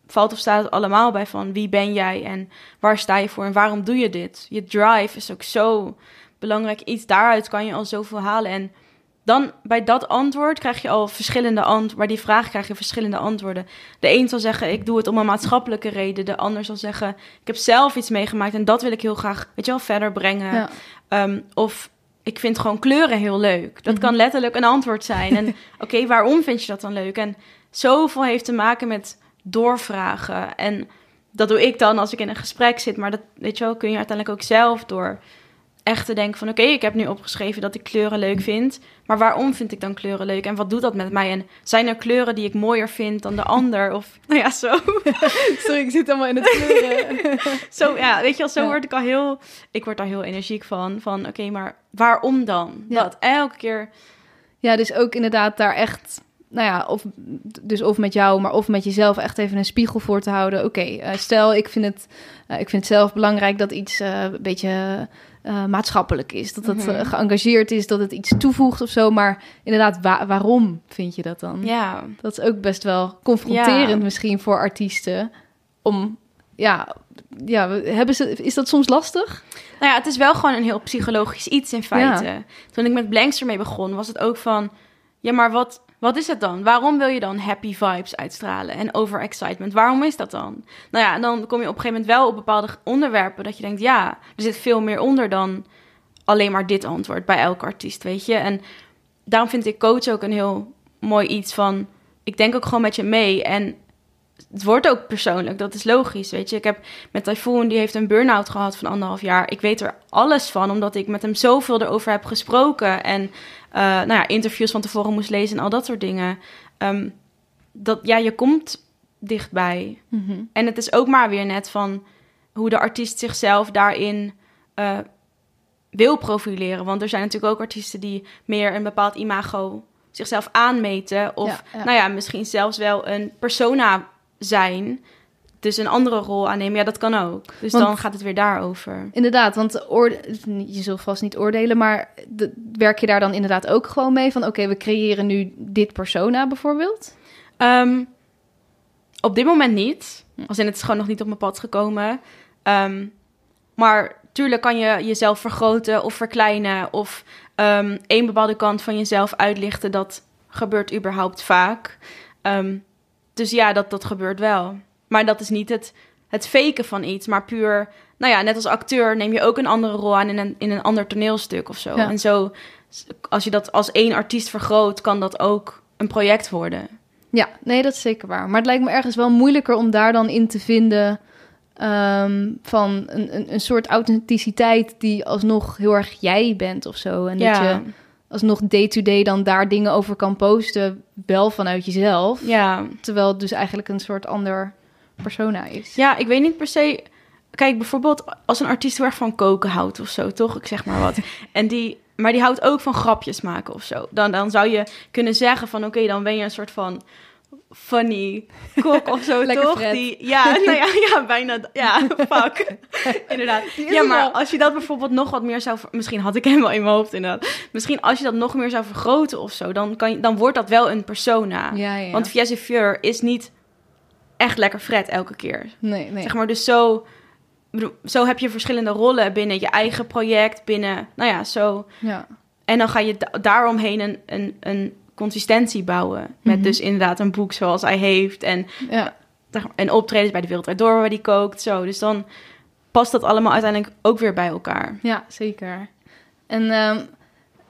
valt of staat het allemaal bij van wie ben jij en waar sta je voor en waarom doe je dit? Je drive is ook zo belangrijk iets. Daaruit kan je al zoveel halen. En dan bij dat antwoord krijg je al verschillende antwoorden. Bij die vraag krijg je verschillende antwoorden. De een zal zeggen, ik doe het om een maatschappelijke reden. De ander zal zeggen, ik heb zelf iets meegemaakt en dat wil ik heel graag, weet je wel, verder brengen. Ja. Ehm, of ik vind gewoon kleuren heel leuk. Dat Mhm. kan letterlijk een antwoord zijn. En oké, waarom vind je dat dan leuk? En zoveel heeft te maken met doorvragen. En dat doe ik dan als ik in een gesprek zit. Maar dat, weet je wel, kun je uiteindelijk ook zelf door echt te denken van... oké, ik heb nu opgeschreven dat ik kleuren leuk vind. Maar waarom vind ik dan kleuren leuk? En wat doet dat met mij? En zijn er kleuren die ik mooier vind dan de ander? Of nou ja, zo. Sorry, ik zit allemaal in het kleuren. zo ja, weet je wel, zo Ja. word ik al heel... Ik word daar heel energiek van. Van oké, maar waarom dan? Ja. Dat elke keer... Ja, dus ook inderdaad daar echt, nou ja, of, dus of met jou, maar of met jezelf echt even een spiegel voor te houden. Oké, eh, stel ik vind, het, eh, ik vind het zelf belangrijk dat iets eh, een beetje eh, maatschappelijk is. Dat het Mhm. eh, geëngageerd is, dat het iets toevoegt of zo. Maar inderdaad, wa- waarom vind je dat dan? Ja, Dat is ook best wel confronterend Ja. misschien voor artiesten. Om, ja, ja, hebben ze, is dat soms lastig? Nou ja, het is wel gewoon een heel psychologisch iets in feite. Toen ik met Blanks ermee begon, was het ook van... Ja, maar wat, Wat is het dan? Waarom wil je dan happy vibes uitstralen en overexcitement? Waarom is dat dan? Nou ja, en dan kom je op een gegeven moment wel op bepaalde onderwerpen dat je denkt, ja, er zit veel meer onder dan alleen maar dit antwoord bij elke artiest, weet je? En daarom vind ik coach ook een heel mooi iets van, ik denk ook gewoon met je mee en het wordt ook persoonlijk, dat is logisch, weet je. Ik heb met Typhoon, die heeft een burn-out gehad van anderhalf jaar. Ik weet er alles van, omdat ik met hem zoveel erover heb gesproken. En uh, nou ja, interviews van tevoren moest lezen en al dat soort dingen. Um, dat, ja, je komt dichtbij. Mm -hmm. En het is ook maar weer net van hoe de artiest zichzelf daarin uh, wil profileren. Want er zijn natuurlijk ook artiesten die meer een bepaald imago zichzelf aanmeten. Of Ja, ja. nou ja, misschien zelfs wel een persona zijn. Dus een andere rol aannemen. Ja, dat kan ook. Dus Want- dan gaat het weer daarover. Inderdaad, want oorde- je zult vast niet oordelen, maar de- werk je daar dan inderdaad ook gewoon mee van oké, we creëren nu dit persona bijvoorbeeld? Ehm, op dit moment niet. Hm. Als in het is gewoon nog niet op mijn pad gekomen. Ehm, maar tuurlijk kan je jezelf vergroten of verkleinen. Of ehm één bepaalde kant van jezelf uitlichten. Dat gebeurt überhaupt vaak. Dus ja, dat, dat gebeurt wel. Maar dat is niet het, het faken van iets. Maar puur, nou ja, net als acteur neem je ook een andere rol aan in een, in een ander toneelstuk of zo. Ja. En zo, als je dat als één artiest vergroot, kan dat ook een project worden. Ja, nee, dat is zeker waar. Maar het lijkt me ergens wel moeilijker om daar dan in te vinden ehm, van een, een, een soort authenticiteit die alsnog heel erg jij bent of zo. En dat je alsnog day-to-day dan daar dingen over kan posten, wel vanuit jezelf. Ja. Terwijl het dus eigenlijk een soort ander persona is. ja, ik weet niet per se. Kijk, bijvoorbeeld als een artiest heel erg van koken houdt of zo, toch? Ik zeg maar wat. en die, maar die houdt ook van grapjes maken of zo. Dan, dan zou je kunnen zeggen van, oké, dan ben je een soort van funny kok of zo, toch? Fred. Die, ja, nou ja, ja, bijna. Ja, fuck. inderdaad. Ja, maar als je dat bijvoorbeeld nog wat meer zou... Misschien had ik hem wel in mijn hoofd inderdaad. Misschien als je dat nog meer zou vergroten of zo, dan, kan je, dan wordt dat wel een persona. Ja, ja. Want Fiesse Fleur is niet echt lekker Fred elke keer. nee, nee. Zeg maar, dus zo, zo heb je verschillende rollen binnen je eigen project, binnen, nou ja, zo. Ja. En dan ga je da- daaromheen een, een, een consistentie bouwen. Met Mhm. dus inderdaad een boek zoals hij heeft. En, Ja. en optredens bij de Wereldwijd Door waar hij kookt. Zo. Dus dan past dat allemaal uiteindelijk ook weer bij elkaar. Ja, zeker. En ehm,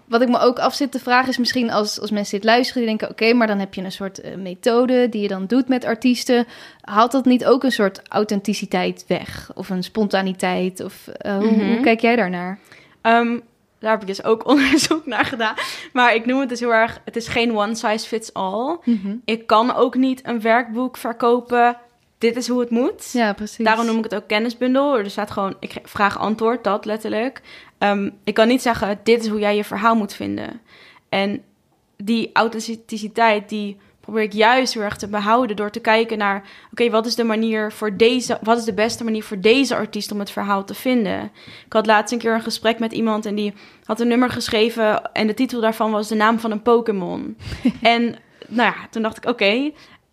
wat ik me ook af zit te vragen is misschien als, als mensen dit luisteren, die denken, oké, maar dan heb je een soort eh, methode die je dan doet met artiesten. Haalt dat niet ook een soort authenticiteit weg? Of een spontaniteit? Of eh, hoe, Mhm. hoe kijk jij daarnaar? Ehm, daar heb ik dus ook onderzoek naar gedaan. Maar ik noem het dus heel erg... Het is geen one size fits all. Ik kan ook niet een werkboek verkopen. Dit is hoe het moet. Ja, precies. Daarom noem ik het ook kennisbundel. Er staat gewoon, ik vraag antwoord, dat letterlijk. Ehm, ik kan niet zeggen, dit is hoe jij je verhaal moet vinden. En die authenticiteit, die probeer ik juist heel erg te behouden door te kijken naar, oké, wat is de manier voor deze, wat is de beste manier voor deze artiest om het verhaal te vinden? Ik had laatst een keer een gesprek met iemand en die had een nummer geschreven en de titel daarvan was de naam van een Pokémon. en nou ja, toen dacht ik, oké,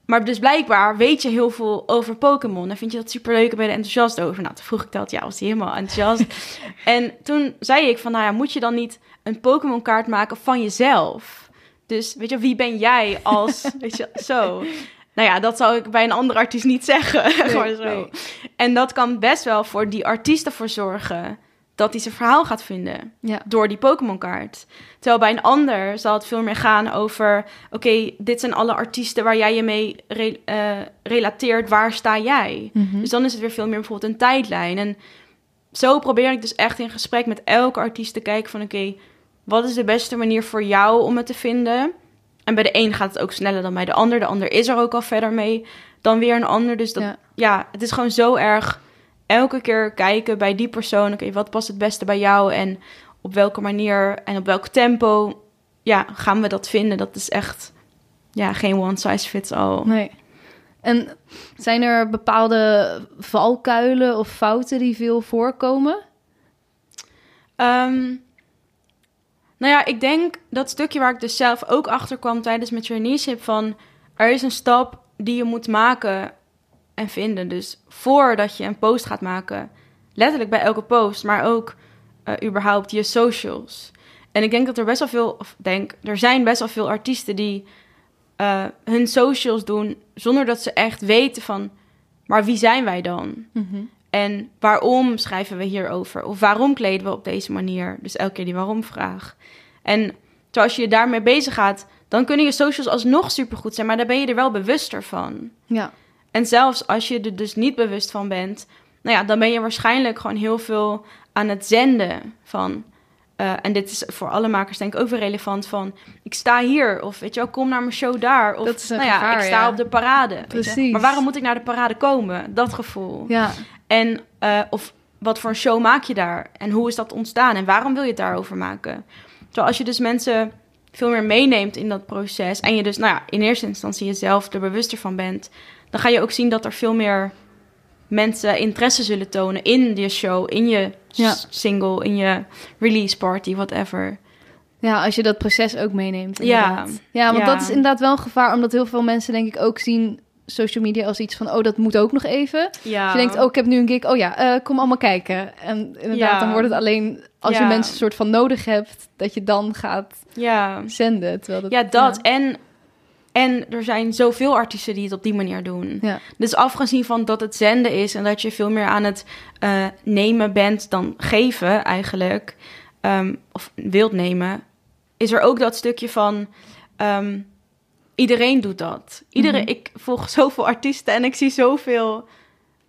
maar dus blijkbaar weet je heel veel over Pokémon. En vind je dat superleuk en ben je er enthousiast over. Nou, toen vroeg ik dat. Ja, was hij helemaal enthousiast. en toen zei ik van, nou ja, moet je dan niet een Pokémon kaart maken van jezelf? Dus weet je, wie ben jij als, weet je, zo. Nou ja, dat zou ik bij een andere artiest niet zeggen. Gewoon zo. nee. En dat kan best wel voor die artiest ervoor zorgen dat hij zijn verhaal gaat vinden Ja. door die Pokémon-kaart. Terwijl bij een ander zal het veel meer gaan over... oké, dit zijn alle artiesten waar jij je mee re- eh, relateert. Waar sta jij? Mhm. Dus dan is het weer veel meer bijvoorbeeld een tijdlijn. En zo probeer ik dus echt in gesprek met elke artiest te kijken van... oké, wat is de beste manier voor jou om het te vinden? En bij de een gaat het ook sneller dan bij de ander. De ander is er ook al verder mee dan weer een ander. Dus dat, Ja. ja, het is gewoon zo erg elke keer kijken bij die persoon. Oké, wat past het beste bij jou en op welke manier en op welk tempo ja, gaan we dat vinden? Dat is echt ja, geen one size fits all. Nee. En zijn er bepaalde valkuilen of fouten die veel voorkomen? Ehm, nou ja, ik denk dat stukje waar ik dus zelf ook achter kwam tijdens mijn traineeship van er is een stap die je moet maken en vinden. Dus voordat je een post gaat maken, letterlijk bij elke post, maar ook eh, überhaupt je socials. En ik denk dat er best wel veel, of denk, er zijn best wel veel artiesten die eh, hun socials doen zonder dat ze echt weten van, maar wie zijn wij dan? Mhm. En waarom schrijven we hierover? Of waarom kleden we op deze manier? Dus elke keer die waarom vraag. En als je je daarmee bezig gaat, dan kunnen je socials alsnog supergoed zijn, maar dan ben je er wel bewuster van. Ja. En zelfs als je er dus niet bewust van bent, nou ja, dan ben je waarschijnlijk gewoon heel veel aan het zenden van. eh, en dit is voor alle makers denk ik ook weer relevant van... ik sta hier, of weet je wel, kom naar mijn show daar. Of, Dat is een nou ja, gevaar, ik sta ja. op de parade. weet je. Precies. Maar waarom moet ik naar de parade komen? Dat gevoel. Ja. En eh, of wat voor een show maak je daar? En hoe is dat ontstaan? En waarom wil je het daarover maken? Terwijl als je dus mensen veel meer meeneemt in dat proces... en je dus nou ja, in eerste instantie jezelf er bewuster van bent... dan ga je ook zien dat er veel meer mensen interesse zullen tonen in je show... in je Ja. single, in je release party, whatever. Ja, als je dat proces ook meeneemt. Ja. Ja, want Ja. dat is inderdaad wel een gevaar, omdat heel veel mensen denk ik ook zien social media als iets van, oh, dat moet ook nog even. Ja. Dus je denkt, oh, ik heb nu een gig, oh ja, eh, kom allemaal kijken. En inderdaad, Ja. dan wordt het alleen als je mensen soort van nodig hebt, dat je dan gaat Ja. zenden. Terwijl dat, Ja, dat. En, en er zijn zoveel artiesten die het op die manier doen. Dus afgezien van dat het zenden is en dat je veel meer aan het eh, nemen bent dan geven eigenlijk, ehm, of wilt nemen, is er ook dat stukje van ehm, iedereen doet dat. Iedereen, Mhm. Ik volg zoveel artiesten en ik zie zoveel.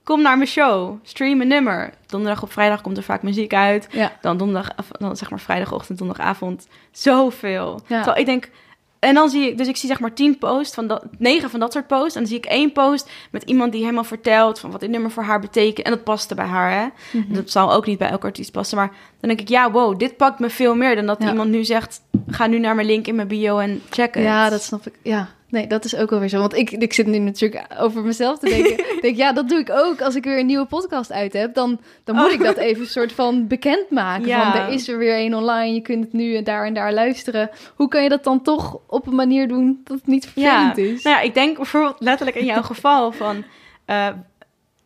Kom naar mijn show, stream een nummer. Donderdag op vrijdag komt er vaak muziek uit. Ja. Dan donderdag, dan zeg maar vrijdagochtend, donderdagavond. Zoveel. Ja. Terwijl ik denk, en dan zie ik, dus ik zie zeg maar tien posts van dat, negen van dat soort posts. En dan zie ik één post met iemand die helemaal vertelt van wat dit nummer voor haar betekent. En dat paste bij haar, hè. Mhm. Dat zal ook niet bij elke artiest passen. Maar dan denk ik, ja, wow, dit pakt me veel meer dan dat Ja. iemand nu zegt, ga nu naar mijn link in mijn bio en check het. Ja, dat snap ik. Ja, nee, dat is ook wel weer zo. Want ik, ik zit nu natuurlijk over mezelf te denken. Denk, ja, dat doe ik ook. Als ik weer een nieuwe podcast uit heb, dan, dan moet Oh. ik dat even soort van bekendmaken. Ja. Van, er is er weer één online, je kunt het nu en daar en daar luisteren. Hoe kan je dat dan toch op een manier doen dat het niet vervelend is? Nou ja, ik denk bijvoorbeeld letterlijk in jouw geval van... eh,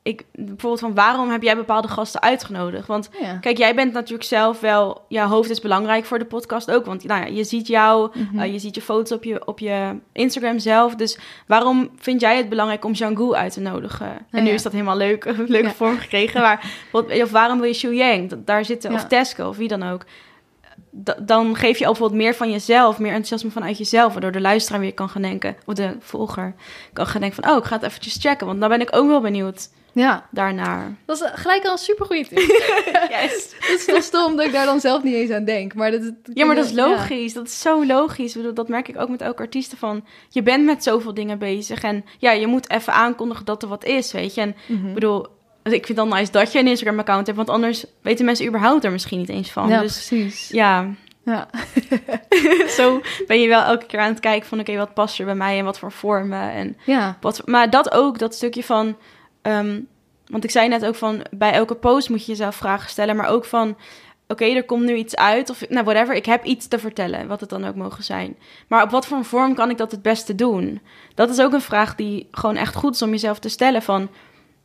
ik, bijvoorbeeld van waarom heb jij bepaalde gasten uitgenodigd? Want Ja. kijk, jij bent natuurlijk zelf wel... Jouw hoofd is belangrijk voor de podcast ook. Want nou ja, je ziet jou, Mhm. eh, je ziet je foto's op je, op je Instagram zelf. Dus waarom vind jij het belangrijk om Django uit te nodigen? en nu ja. is dat helemaal leuk, leuke Ja. vorm gekregen. Maar wat- of waarom wil je Shu Yang? Daar zitten, of. Tesco, of wie dan ook. Da- dan geef je al bijvoorbeeld meer van jezelf, meer enthousiasme vanuit jezelf, waardoor de luisteraar weer kan gaan denken, of de volger kan gaan denken van, oh, ik ga het eventjes checken, want dan ben ik ook wel benieuwd ja, daarnaar. dat is gelijk al een supergoeie tip. Yes. Het is wel stom dat ik daar dan zelf niet eens aan denk. Maar dat, Ja, maar dat is ja. logisch. Dat is zo logisch. Dat merk ik ook met elke artiesten van, je bent met zoveel dingen bezig en ja, je moet even aankondigen dat er wat is, weet je. En Mhm. ik bedoel, ik vind het dan nice dat je een Instagram-account hebt, want anders weten mensen überhaupt er misschien niet eens van. Ja, dus precies. ja, Ja. zo ben je wel elke keer aan het kijken van, oké, wat past er bij mij en wat voor vormen en ja. Wat, maar dat ook, dat stukje van... ehm, want ik zei net ook van... bij elke post moet je jezelf vragen stellen... maar ook van... oké, er komt nu iets uit... of nou, whatever, ik heb iets te vertellen... wat het dan ook mogen zijn. Maar op wat voor vorm kan ik dat het beste doen? Dat is ook een vraag die gewoon echt goed is om jezelf te stellen van...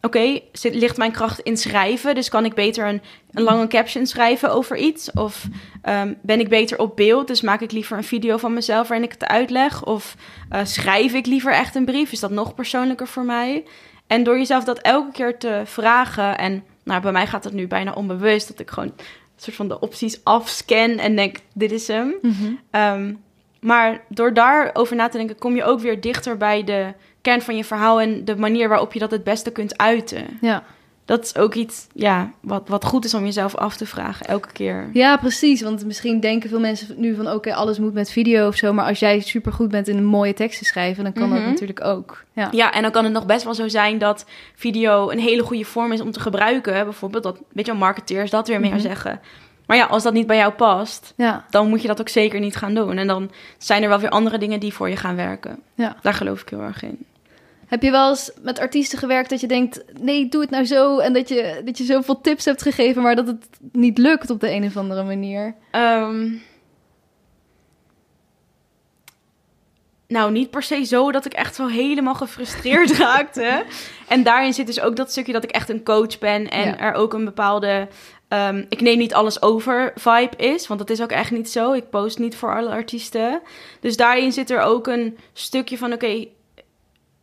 Oké, ligt mijn kracht in schrijven? Dus kan ik beter een, een lange caption schrijven over iets? Of ehm, ben ik beter op beeld? Dus maak ik liever een video van mezelf waarin ik het uitleg? Of eh, schrijf ik liever echt een brief? Is dat nog persoonlijker voor mij? En door jezelf dat elke keer te vragen... en nou, bij mij gaat het nu bijna onbewust... dat ik gewoon een soort van de opties afscan en denk, dit is hem. Mhm. Ehm, maar door daarover na te denken, kom je ook weer dichter bij de kern van je verhaal en de manier waarop je dat het beste kunt uiten. ja. Dat is ook iets, ja, wat, wat goed is om jezelf af te vragen elke keer. Ja, precies. Want misschien denken veel mensen nu van... oké, alles moet met video of zo. Maar als jij supergoed bent in een mooie teksten schrijven... dan kan dat Mhm. natuurlijk ook. Ja. Ja, en dan kan het nog best wel zo zijn dat video een hele goede vorm is om te gebruiken. Bijvoorbeeld dat, weet je marketeers dat weer meer Mhm. zeggen. Maar ja, als dat niet bij jou past, Ja. dan moet je dat ook zeker niet gaan doen. En dan zijn er wel weer andere dingen die voor je gaan werken. ja. Daar geloof ik heel erg in. Heb je wel eens met artiesten gewerkt dat je denkt... nee, doe het nou zo. En dat je, dat je zoveel tips hebt gegeven... maar dat het niet lukt op de een of andere manier? Ehm, nou, niet per se zo dat ik echt zo helemaal gefrustreerd raakte. En daarin zit dus ook dat stukje dat ik echt een coach ben en Ja. er ook een bepaalde ehm, ik neem niet alles over vibe is. Want dat is ook echt niet zo. Ik post niet voor alle artiesten. Dus daarin zit er ook een stukje van: oké,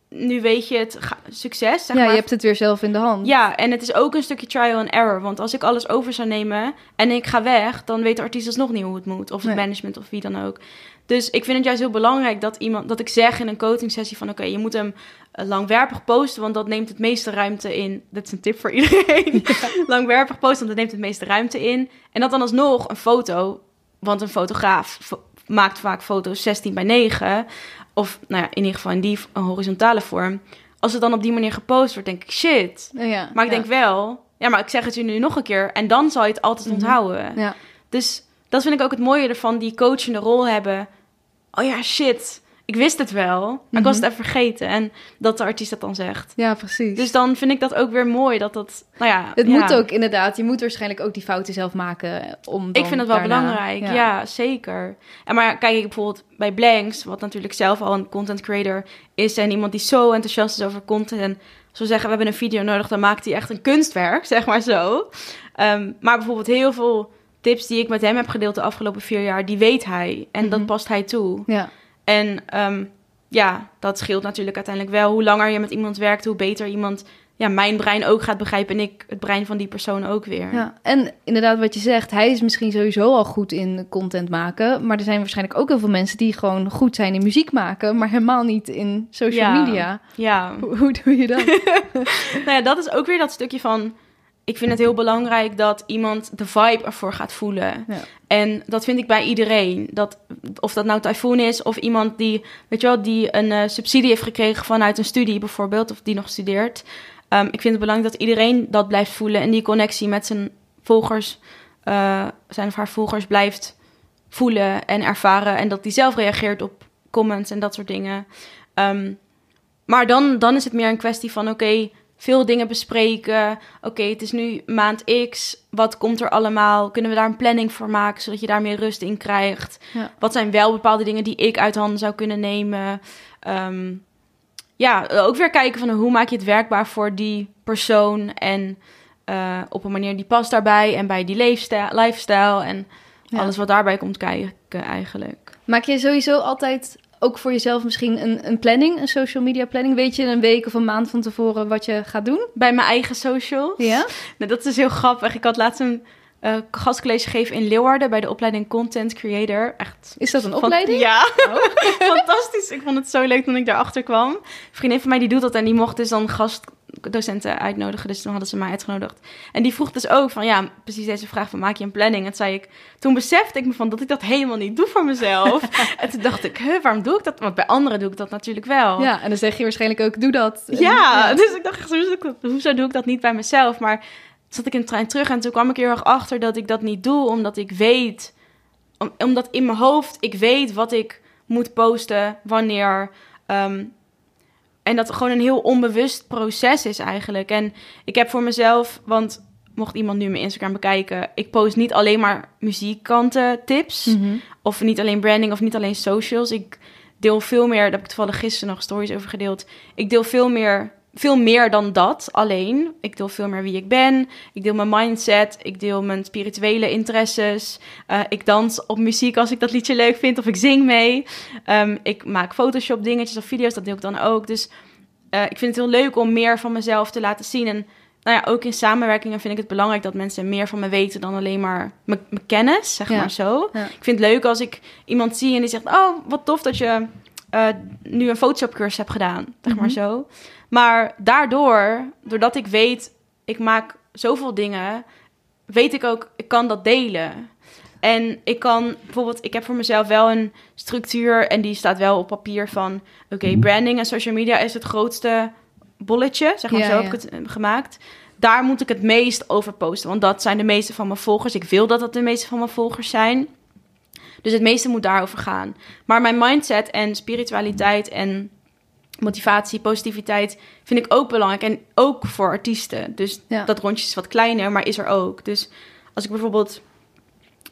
nu weet je het succes. Zeg ja, maar. je hebt het weer zelf in de hand. Ja, en het is ook een stukje trial and error. Want als ik alles over zou nemen en ik ga weg, dan weet de artiest alsnog niet hoe het moet. Of het Nee. management of wie dan ook. Dus ik vind het juist heel belangrijk dat iemand, dat ik zeg in een coaching sessie van oké, je moet hem eh, langwerpig posten, want dat neemt het meeste ruimte in. Dat is een tip voor iedereen. langwerpig posten, want dat neemt het meeste ruimte in. En dat dan alsnog een foto, want een fotograaf fo- maakt vaak foto's 16 bij 9. Of nou ja, in ieder geval in die horizontale vorm. Als het dan op die manier gepost wordt, denk ik shit. Ja, Maar ik denk wel, ja, maar ik zeg het je nu nog een keer. En dan zal je het altijd Mhm. onthouden. Ja. Dus dat vind ik ook het mooie ervan, die coachende rol hebben. Oh ja, shit, ik wist het wel, maar ik was het Mhm. even vergeten. En dat de artiest dat dan zegt. ja, precies. Dus dan vind ik dat ook weer mooi, dat dat, nou ja. het ja. moet ook inderdaad, je moet waarschijnlijk ook die fouten zelf maken. Om Ik vind dat wel daarna- belangrijk, ja. zeker. En maar kijk ik bijvoorbeeld bij Blanks, wat natuurlijk zelf al een content creator is en iemand die zo enthousiast is over content en zo zeggen we hebben een video nodig, dan maakt hij echt een kunstwerk, zeg maar zo. Ehm, maar bijvoorbeeld heel veel tips die ik met hem heb gedeeld de afgelopen vier jaar, die weet hij en dat Mhm. past hij toe. Ja, En ehm, ja, dat scheelt natuurlijk uiteindelijk wel. Hoe langer je met iemand werkt, hoe beter iemand ja, mijn brein ook gaat begrijpen en ik het brein van die persoon ook weer. ja. En inderdaad wat je zegt, hij is misschien sowieso al goed in content maken. Maar er zijn waarschijnlijk ook heel veel mensen die gewoon goed zijn in muziek maken. Maar helemaal niet in social Ja. media. ja. Hoe, hoe doe je dat? nou ja, dat is ook weer dat stukje van... Ik vind het heel belangrijk dat iemand de vibe ervoor gaat voelen. Ja. En dat vind ik bij iedereen. Dat, of dat nou Typhoon is of iemand die, weet je wel, die een eh, subsidie heeft gekregen vanuit een studie bijvoorbeeld, of die nog studeert. Ehm, ik vind het belangrijk dat iedereen dat blijft voelen en die connectie met zijn volgers, eh, zijn of haar volgers blijft voelen en ervaren. En dat die zelf reageert op comments en dat soort dingen. Ehm, maar dan, dan is het meer een kwestie van: oké, veel dingen bespreken. Oké, het is nu maand X. Wat komt er allemaal? Kunnen we daar een planning voor maken zodat je daar meer rust in krijgt? Ja. Wat zijn wel bepaalde dingen die ik uit handen zou kunnen nemen? Ehm, ja, ook weer kijken van hoe maak je het werkbaar voor die persoon en eh, op een manier die past daarbij en bij die leefstijl, lifestyle en Ja. alles wat daarbij komt kijken eigenlijk. Maak je sowieso altijd ook voor jezelf misschien een, een planning, een social media planning? Weet je een week of een maand van tevoren wat je gaat doen? Bij mijn eigen social. Ja? Nou, dat is heel grappig. Ik had laatst een eh, gastcollege gegeven in Leeuwarden bij de opleiding Content Creator. Echt. Is dat een opleiding? Ja, Oh. fantastisch. Ik vond het zo leuk toen ik daarachter kwam. Een vriendin van mij die doet dat en die mocht dus dan gastdocenten uitnodigen. Dus toen hadden ze mij uitgenodigd. En die vroeg dus ook van, ja, precies deze vraag van, maak je een planning? En toen zei ik, toen besefte ik me van dat ik dat helemaal niet doe voor mezelf. en toen dacht ik, huh, waarom doe ik dat? Want bij anderen doe ik dat natuurlijk wel. Ja, en dan zeg je waarschijnlijk ook, doe dat. Ja, dus ik dacht, hoezo, doe ik dat- hoezo doe ik dat niet bij mezelf? Maar toen zat ik in de trein terug en toen kwam ik heel erg achter dat ik dat niet doe, omdat ik weet, om- omdat in mijn hoofd ik weet wat ik moet posten, wanneer. ehm, en dat gewoon een heel onbewust proces is eigenlijk. En ik heb voor mezelf, want mocht iemand nu mijn Instagram bekijken, ik post niet alleen maar muziekkanten tips. Mhm. Of niet alleen branding of niet alleen socials. Ik deel veel meer, daar heb ik toevallig gisteren nog stories over gedeeld. Ik deel veel meer, veel meer dan dat alleen. Ik deel veel meer wie ik ben. Ik deel mijn mindset. Ik deel mijn spirituele interesses. Eh, ik dans op muziek als ik dat liedje leuk vind of ik zing mee. Ehm, ik maak Photoshop dingetjes of video's, dat deel ik dan ook. Dus eh, ik vind het heel leuk om meer van mezelf te laten zien. En nou ja, ook in samenwerkingen vind ik het belangrijk dat mensen meer van me weten dan alleen maar mijn mijn kennis, zeg Ja. maar zo. Ja. Ik vind het leuk als ik iemand zie en die zegt: Oh, wat tof dat je eh, nu een Photoshop-cursus hebt gedaan. Zeg maar Mhm. zo. Maar daardoor, doordat ik weet, ik maak zoveel dingen, weet ik ook, ik kan dat delen. En ik kan bijvoorbeeld, ik heb voor mezelf wel een structuur en die staat wel op papier van: Oké, branding en social media is het grootste bolletje, zeg maar Ja, zo heb ja. ik het eh, gemaakt. Daar moet ik het meest over posten, want dat zijn de meeste van mijn volgers. Ik wil dat dat de meeste van mijn volgers zijn. Dus het meeste moet daarover gaan. Maar mijn mindset en spiritualiteit en motivatie, positiviteit vind ik ook belangrijk. En ook voor artiesten. Dus Ja. dat rondje is wat kleiner, maar is er ook. Dus als ik bijvoorbeeld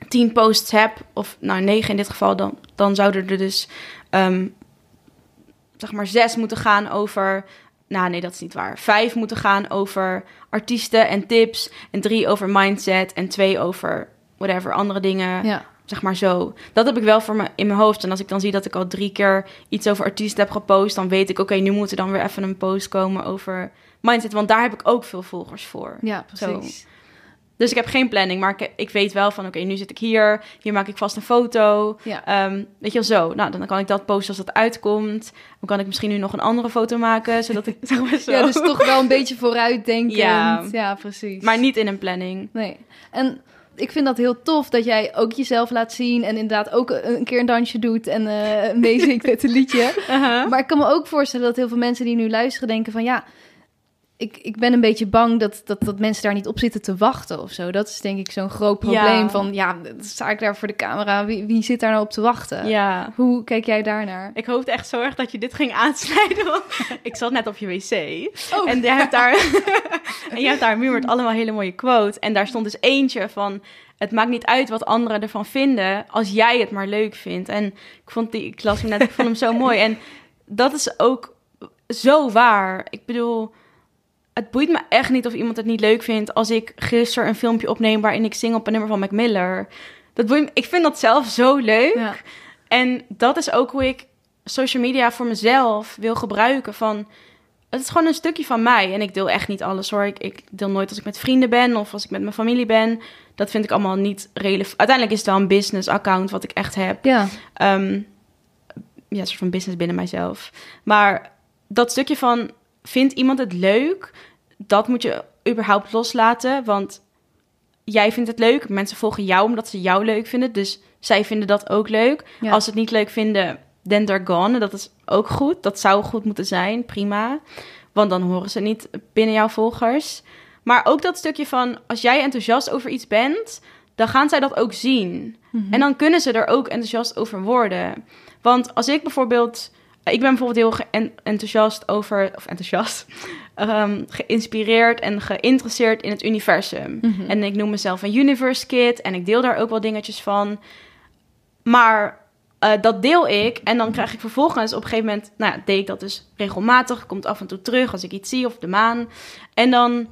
tien posts heb, of nou negen in dit geval, dan, dan zouden er dus ehm, zeg maar zes moeten gaan over nou nee, dat is niet waar. Vijf moeten gaan over artiesten en tips. En drie over mindset. En twee over whatever, andere dingen. Ja. Zeg maar zo. Dat heb ik wel voor me in mijn hoofd. En als ik dan zie dat ik al drie keer iets over artiesten heb gepost, dan weet ik, oké, nu moet er dan weer even een post komen over mindset. Want daar heb ik ook veel volgers voor. Ja, Zo. precies. Dus ik heb geen planning, maar ik, ik weet wel van, oké, nu zit ik hier. Hier maak ik vast een foto. Ja. Ehm, weet je wel zo. Nou, dan kan ik dat posten als dat uitkomt. Dan kan ik misschien nu nog een andere foto maken, zodat ik zeg maar zo. Ja, dus toch wel een beetje vooruitdenkend. Ja. Ja, precies. Maar niet in een planning. Nee. En ik vind dat heel tof dat jij ook jezelf laat zien en inderdaad ook een keer een dansje doet en eh meezingt met een liedje. Maar ik kan me ook voorstellen dat heel veel mensen die nu luisteren denken van ja, ik, ik ben een beetje bang dat, dat, dat mensen daar niet op zitten te wachten of zo. Dat is denk ik zo'n groot probleem Ja. van ja, sta ik daar voor de camera, wie, wie zit daar nou op te wachten? Ja. Hoe kijk jij daarnaar? Ik hoopte echt zo erg dat je dit ging aansnijden. Want ik zat net op je wc. Oh. En, jij hebt daar, en je hebt daar een muur met allemaal hele mooie quotes. En daar stond dus eentje van... Het maakt niet uit wat anderen ervan vinden... als jij het maar leuk vindt. En ik vond die... Ik las hem net, ik vond hem zo mooi. En dat is ook zo waar. Ik bedoel... Het boeit me echt niet of iemand het niet leuk vindt... als ik gisteren een filmpje opneem... waarin ik zing op een nummer van Mac Miller. Dat boeit me, ik vind dat zelf zo leuk. Ja. En dat is ook hoe ik social media voor mezelf wil gebruiken. Van, het is gewoon een stukje van mij. En ik deel echt niet alles hoor. Ik, ik deel nooit als ik met vrienden ben of als ik met mijn familie ben. Dat vind ik allemaal niet relevant. Uiteindelijk is het wel een business account wat ik echt heb. Ja, Ehm, ja, een soort van business binnen mijzelf. Maar dat stukje van, vindt iemand het leuk? Dat moet je überhaupt loslaten. Want jij vindt het leuk. Mensen volgen jou omdat ze jou leuk vinden. Dus zij vinden dat ook leuk. Ja. Als ze het niet leuk vinden, then they're gone. Dat is ook goed. Dat zou goed moeten zijn. Prima. Want dan horen ze niet binnen jouw volgers. Maar ook dat stukje van, als jij enthousiast over iets bent... dan gaan zij dat ook zien. Mhm. En dan kunnen ze er ook enthousiast over worden. Want als ik bijvoorbeeld... Ik ben bijvoorbeeld heel enthousiast over... Of enthousiast. ehm, geïnspireerd en geïnteresseerd in het universum. Mhm. En ik noem mezelf een universe kid. En ik deel daar ook wel dingetjes van. Maar eh, dat deel ik. En dan krijg ik vervolgens op een gegeven moment... Nou ja, deed ik dat dus regelmatig. Komt af en toe terug als ik iets zie of de maan. En dan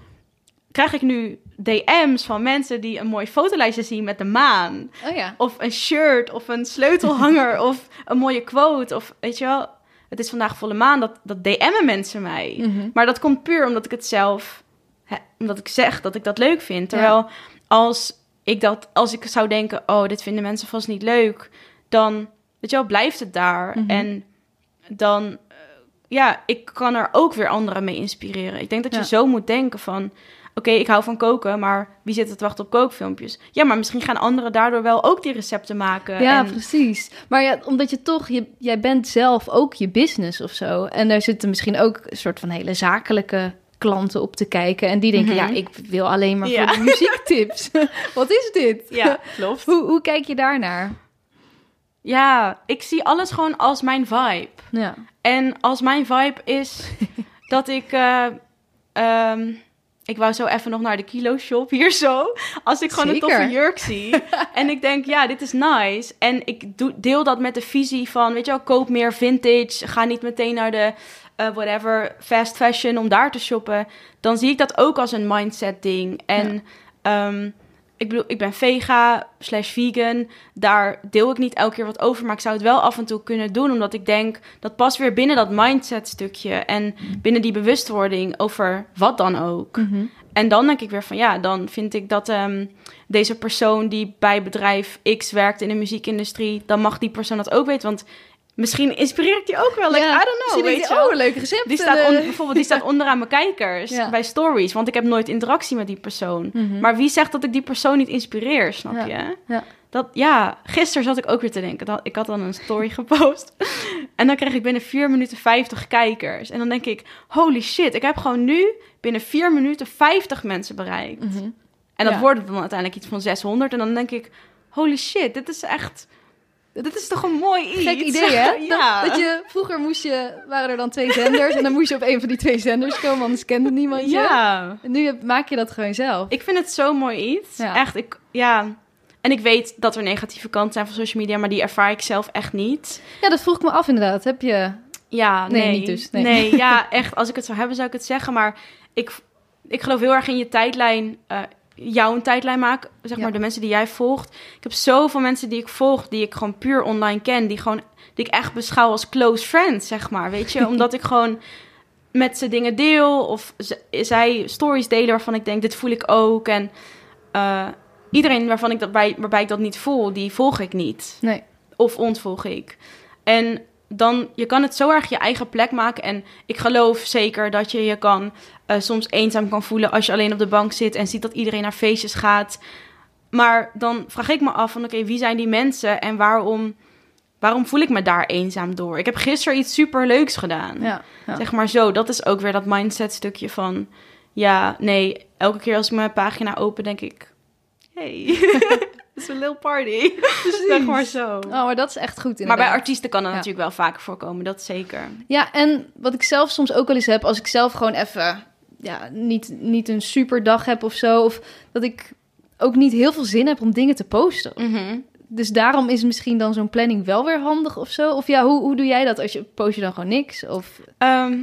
krijg ik nu DM's van mensen die een mooi fotolijstje zien met de maan. Oh ja. Of een shirt, of een sleutelhanger, of een mooie quote. Of weet je wel, het is vandaag volle maan, dat, dat DM'en mensen mij. Mhm. Maar dat komt puur omdat ik het zelf, hè, omdat ik zeg dat ik dat leuk vind. Terwijl als ik dat, als ik zou denken, oh, dit vinden mensen vast niet leuk, dan, weet je wel, blijft het daar. Mhm. En dan, eh, ja, ik kan er ook weer anderen mee inspireren. Ik denk dat je zo moet denken van, oké, ik hou van koken, maar wie zit er te wachten op kookfilmpjes? Ja, maar misschien gaan anderen daardoor wel ook die recepten maken. Ja, en, precies. Maar ja, omdat je toch, je, jij bent zelf ook je business of zo. En daar zitten misschien ook een soort van hele zakelijke klanten op te kijken. En die denken, Mhm. ja, ik wil alleen maar Ja. voor de muziektips. Wat is dit? ja, klopt. Hoe, hoe kijk je daarnaar? Ja, ik zie alles gewoon als mijn vibe. Ja. En als mijn vibe is dat ik. eh, ehm, ik wou zo even nog naar de kilo shop hier zo. Als ik gewoon Zeker. een toffe jurk zie. en ik denk, ja, dit is nice. En ik doe, deel dat met de visie van, weet je wel, koop meer vintage. Ga niet meteen naar de, eh, whatever, fast fashion om daar te shoppen. Dan zie ik dat ook als een mindset ding. En ehm, ik bedoel, ik ben vega slash vegan. Daar deel ik niet elke keer wat over. Maar ik zou het wel af en toe kunnen doen. Omdat ik denk, dat past weer binnen dat mindset stukje. En binnen die bewustwording over wat dan ook. Mhm. En dan denk ik weer van ja, dan vind ik dat ehm, deze persoon die bij bedrijf X werkt in de muziekindustrie, dan mag die persoon dat ook weten. Want misschien inspireer ik die ook wel. Like, Ja, I don't know. Weet je wel. oh, leuk recept. Die staat eh, on- bijvoorbeeld die staat onderaan mijn kijkers Ja. bij stories, want ik heb nooit interactie met die persoon. Mhm. Maar wie zegt dat ik die persoon niet inspireer, snap Ja. je? Ja. Dat, ja, gisteren zat ik ook weer te denken. Dat, ik had dan een story gepost. En dan kreeg ik binnen 4 minuten 50 kijkers. En dan denk ik, holy shit, ik heb gewoon nu binnen 4 minuten 50 mensen bereikt. Mhm. En dat wordt dan uiteindelijk iets van 600. En dan denk ik, holy shit, dit is echt... Dit is toch een mooi iets. Gek idee, hè? ja. Dat, dat je, vroeger moest je, waren er dan twee zenders en dan moest je op een van die twee zenders komen, anders kende niemand je. Ja. En nu heb- maak je dat gewoon zelf. Ik vind het zo'n mooi iets. Ja. Echt, ik, ja. En ik weet dat er negatieve kanten zijn van social media, maar die ervaar ik zelf echt niet. Ja, dat vroeg ik me af inderdaad. Heb je Ja, Nee, nee. niet dus, nee. ja, echt. Als ik het zou hebben, zou ik het zeggen. Maar ik, ik geloof heel erg in je tijdlijn. Eh jouw tijdlijn maken. Zeg Ja. maar de mensen die jij volgt. Ik heb zoveel mensen die ik volg, die ik gewoon puur online ken. Die, gewoon, die ik echt beschouw als close friends, zeg maar. Weet je, omdat ik gewoon met ze dingen deel. Of zij stories delen waarvan ik denk, dit voel ik ook. En eh, iedereen waarvan ik dat bij, waarbij ik dat niet voel, die volg ik niet Nee. of ontvolg ik. En dan, je kan het zo erg je eigen plek maken. En ik geloof zeker dat je je kan eh, soms eenzaam kan voelen als je alleen op de bank zit en ziet dat iedereen naar feestjes gaat. Maar dan vraag ik me af van oké, wie zijn die mensen en waarom, waarom voel ik me daar eenzaam door? Ik heb gisteren iets super leuks gedaan. Ja. ja. Zeg maar zo, dat is ook weer dat mindset stukje van... Ja, nee, elke keer als ik mijn pagina open, denk ik... Hey, het is een little party. Zeg maar zo. Oh, maar dat is echt goed Maar bij inderdaad. artiesten kan dat Ja. natuurlijk wel vaker voorkomen, dat zeker. Ja, en wat ik zelf soms ook wel eens heb, als ik zelf gewoon even ja, niet, niet een super dag heb of zo, of dat ik ook niet heel veel zin heb om dingen te posten. Mhm. Dus daarom is misschien dan zo'n planning wel weer handig of zo. Of ja, hoe, hoe doe jij dat? Als je post je dan gewoon niks? Of Ehm,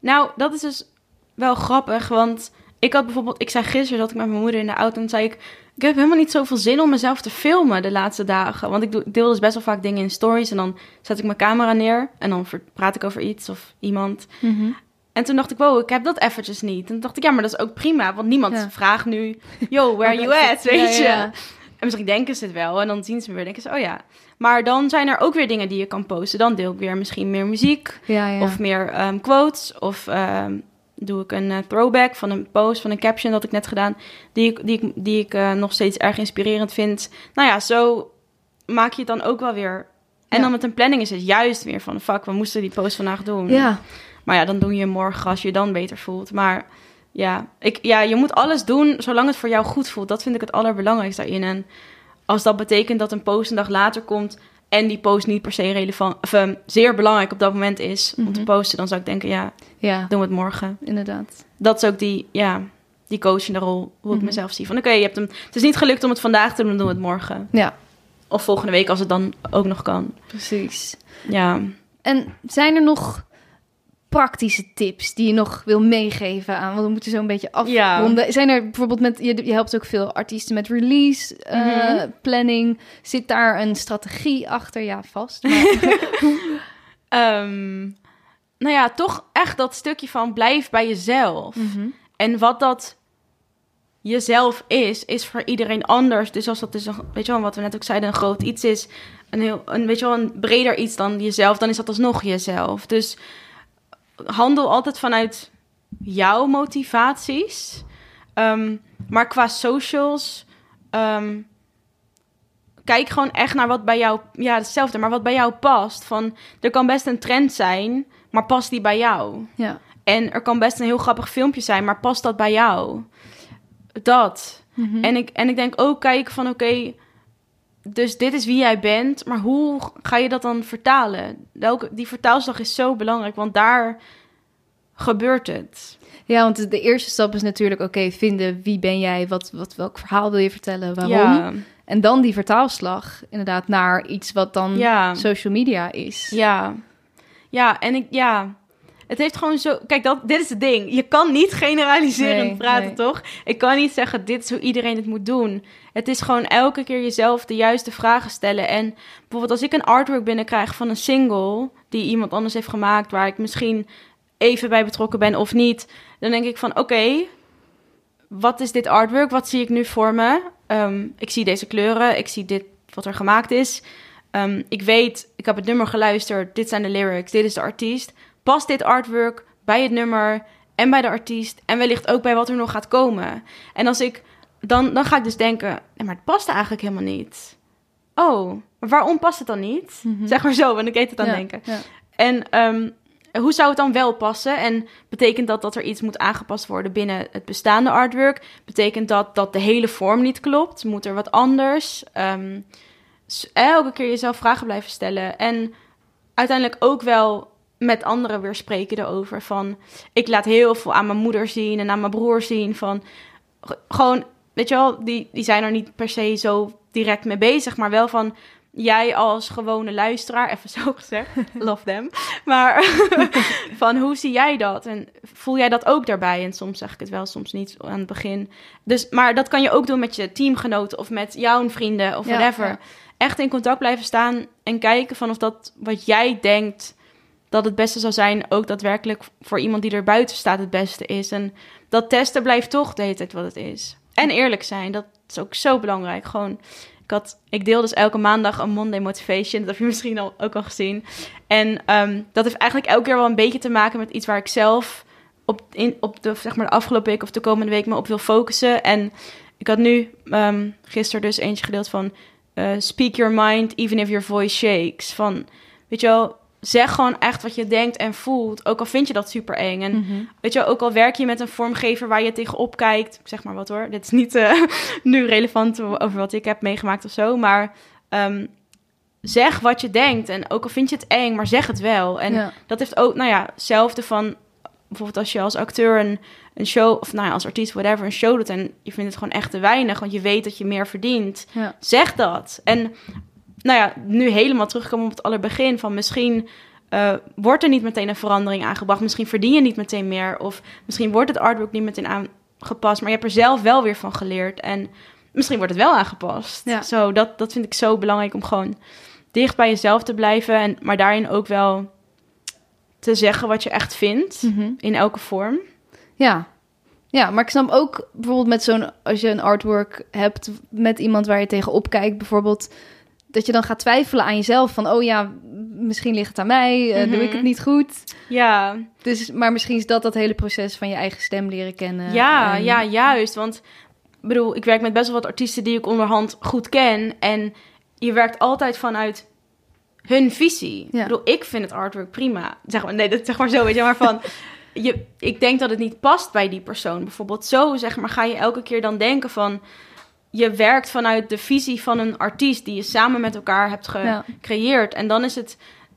nou, dat is dus wel grappig, want ik had bijvoorbeeld... Ik zei gisteren dat ik met mijn moeder in de auto en zei ik... Ik heb helemaal niet zoveel zin om mezelf te filmen de laatste dagen. Want ik deel dus best wel vaak dingen in stories en dan zet ik mijn camera neer en dan praat ik over iets of iemand. En toen dacht ik, wow, ik heb dat eventjes niet. En toen dacht ik, ja, maar dat is ook prima. Want niemand Ja. vraagt nu, yo, where you at, weet je. ja. En misschien denken ze het wel. En dan zien ze me weer, denken ze, oh ja. Maar dan zijn er ook weer dingen die je kan posten. Dan deel ik weer misschien meer muziek. Of meer ehm, quotes. Of ehm, doe ik een eh, throwback van een post, van een caption dat ik net gedaan. Die ik, die ik, die ik eh, nog steeds erg inspirerend vind. Nou ja, zo maak je het dan ook wel weer. En Ja. dan met een planning is het juist weer van... fuck, we moesten die post vandaag doen. ja. Maar ja, dan doe je morgen als je je dan beter voelt. Maar ja, ik, ja, je moet alles doen zolang het voor jou goed voelt. Dat vind ik het allerbelangrijkste daarin. En als dat betekent dat een post een dag later komt... en die post niet per se relevant... of ehm, zeer belangrijk op dat moment is om te Mhm. posten... dan zou ik denken, ja, ja, doen we het morgen. inderdaad. Dat is ook die, ja, die coachende rol, hoe ik Mhm. mezelf zie. Van oké, je hebt hem... Het is niet gelukt om het vandaag te doen, dan doen we het morgen. Ja, Of volgende week als het dan ook nog kan. precies. Ja. En zijn er nog praktische tips die je nog wil meegeven aan? Want we moeten zo een beetje afronden. Zijn er bijvoorbeeld met... Je, je helpt ook veel artiesten met release, eh, Mhm. planning. Zit daar een strategie achter? Ja, vast. Maar, Ehm, nou ja, toch echt dat stukje van blijf bij jezelf. Mhm. En wat dat jezelf is, is voor iedereen anders. Dus als dat dus, een, weet je wel, wat we net ook zeiden, een groot iets is, een heel, een, weet je wel, een breder iets dan jezelf, dan is dat alsnog jezelf. Dus handel altijd vanuit jouw motivaties. Ehm, maar qua socials, ehm, kijk gewoon echt naar wat bij jou, ja, hetzelfde, maar wat bij jou past. Van, er kan best een trend zijn, maar past die bij jou? ja. En er kan best een heel grappig filmpje zijn, maar past dat bij jou? Dat. Mhm. En, ik, en ik denk ook kijken van oké, dus dit is wie jij bent, maar hoe ga je dat dan vertalen? Die vertaalslag is zo belangrijk, want daar gebeurt het. Ja, want de eerste stap is natuurlijk, oké, vinden wie ben jij, wat, wat, welk verhaal wil je vertellen, waarom. Ja, En dan die vertaalslag, inderdaad, naar iets wat dan ja, social media is. ja. Ja, en ik, ja... Het heeft gewoon zo... Kijk, dat, dit is het ding. Je kan niet generaliserend Nee, praten, nee. toch? Ik kan niet zeggen, dit is hoe iedereen het moet doen. Het is gewoon elke keer jezelf de juiste vragen stellen. En bijvoorbeeld als ik een artwork binnenkrijg van een single... die iemand anders heeft gemaakt... waar ik misschien even bij betrokken ben of niet... dan denk ik van, oké... wat is dit artwork? Wat zie ik nu voor me? Ehm, ik zie deze kleuren. Ik zie dit, wat er gemaakt is. Ehm, ik weet, ik heb het nummer geluisterd. Dit zijn de lyrics. Dit is de artiest. Past dit artwork bij het nummer en bij de artiest? En wellicht ook bij wat er nog gaat komen. En als ik, dan, dan ga ik dus denken, nee, maar het past eigenlijk helemaal niet. Oh, maar waarom past het dan niet? Mhm. Zeg maar zo, en ik eet het aan Ja, denken. ja. En ehm, hoe zou het dan wel passen? En betekent dat dat er iets moet aangepast worden binnen het bestaande artwork? Betekent dat dat de hele vorm niet klopt? Moet er wat anders? Ehm, s- elke keer jezelf vragen blijven stellen. En uiteindelijk ook wel met anderen weer spreken erover. Van, ik laat heel veel aan mijn moeder zien en aan mijn broer zien. Van, gewoon, weet je wel, die, die zijn er niet per se zo direct mee bezig. Maar wel van, jij als gewone luisteraar, even zo gezegd, love them, maar van hoe zie jij dat? En voel jij dat ook daarbij? En soms zeg ik het wel, soms niet aan het begin. Dus, maar dat kan je ook doen met je teamgenoten of met jouw vrienden of Ja, whatever. ja. Echt in contact blijven staan en kijken van of dat wat jij denkt dat het beste zou zijn, ook daadwerkelijk voor iemand die er buiten staat het beste is. En dat testen blijft toch de hele wat het is. En eerlijk zijn, dat is ook zo belangrijk. Gewoon, ik, had, ik deel dus elke maandag een Monday Motivation. Dat heb je misschien al, ook al gezien. En ehm, dat heeft eigenlijk elke keer wel een beetje te maken met iets waar ik zelf op, in, op de, zeg maar, de afgelopen week of de komende week me op wil focussen. En ik had nu ehm, gisteren dus eentje gedeeld van eh, speak your mind even if your voice shakes. Van, weet je wel, zeg gewoon echt wat je denkt en voelt. Ook al vind je dat super eng. En Mhm. weet je ook al werk je met een vormgever waar je tegenop kijkt. Zeg maar wat hoor. Dit is niet eh, nu relevant over wat ik heb meegemaakt of zo. Maar ehm, zeg wat je denkt. En ook al vind je het eng, maar zeg het wel. En Ja. dat heeft ook, nou ja, hetzelfde van... Bijvoorbeeld als je als acteur een, een show... Of nou ja, als artiest, whatever, een show doet... en je vindt het gewoon echt te weinig... want je weet dat je meer verdient. Ja. Zeg dat. En nou ja, nu helemaal terugkomen op het allerbegin... van misschien eh, wordt er niet meteen een verandering aangebracht. Misschien verdien je niet meteen meer. Of misschien wordt het artwork niet meteen aangepast... maar je hebt er zelf wel weer van geleerd. En misschien wordt het wel aangepast. Ja. Zo, dat, dat vind ik zo belangrijk om gewoon dicht bij jezelf te blijven... En, maar daarin ook wel te zeggen wat je echt vindt... Mhm. in elke vorm. Ja. Ja, maar ik snap ook bijvoorbeeld met zo'n... Als je een artwork hebt met iemand waar je tegenop kijkt bijvoorbeeld... Dat je dan gaat twijfelen aan jezelf van... Oh ja, misschien ligt het aan mij, eh, doe ik Mhm. het niet goed. Ja, Dus, maar misschien is dat dat hele proces van je eigen stem leren kennen. Ja, En- ja, juist. Want ik bedoel, ik werk met best wel wat artiesten die ik onderhand goed ken. En je werkt altijd vanuit hun visie. Ja. Ik bedoel, ik vind het artwork prima. Zeg maar, nee, dat zeg maar zo, weet je, maar van... Je, ik denk dat het niet past bij die persoon. Bijvoorbeeld zo, zeg maar, ga je elke keer dan denken van... Je werkt vanuit de visie van een artiest die je samen met elkaar hebt Ja. gecreëerd. En dan is het...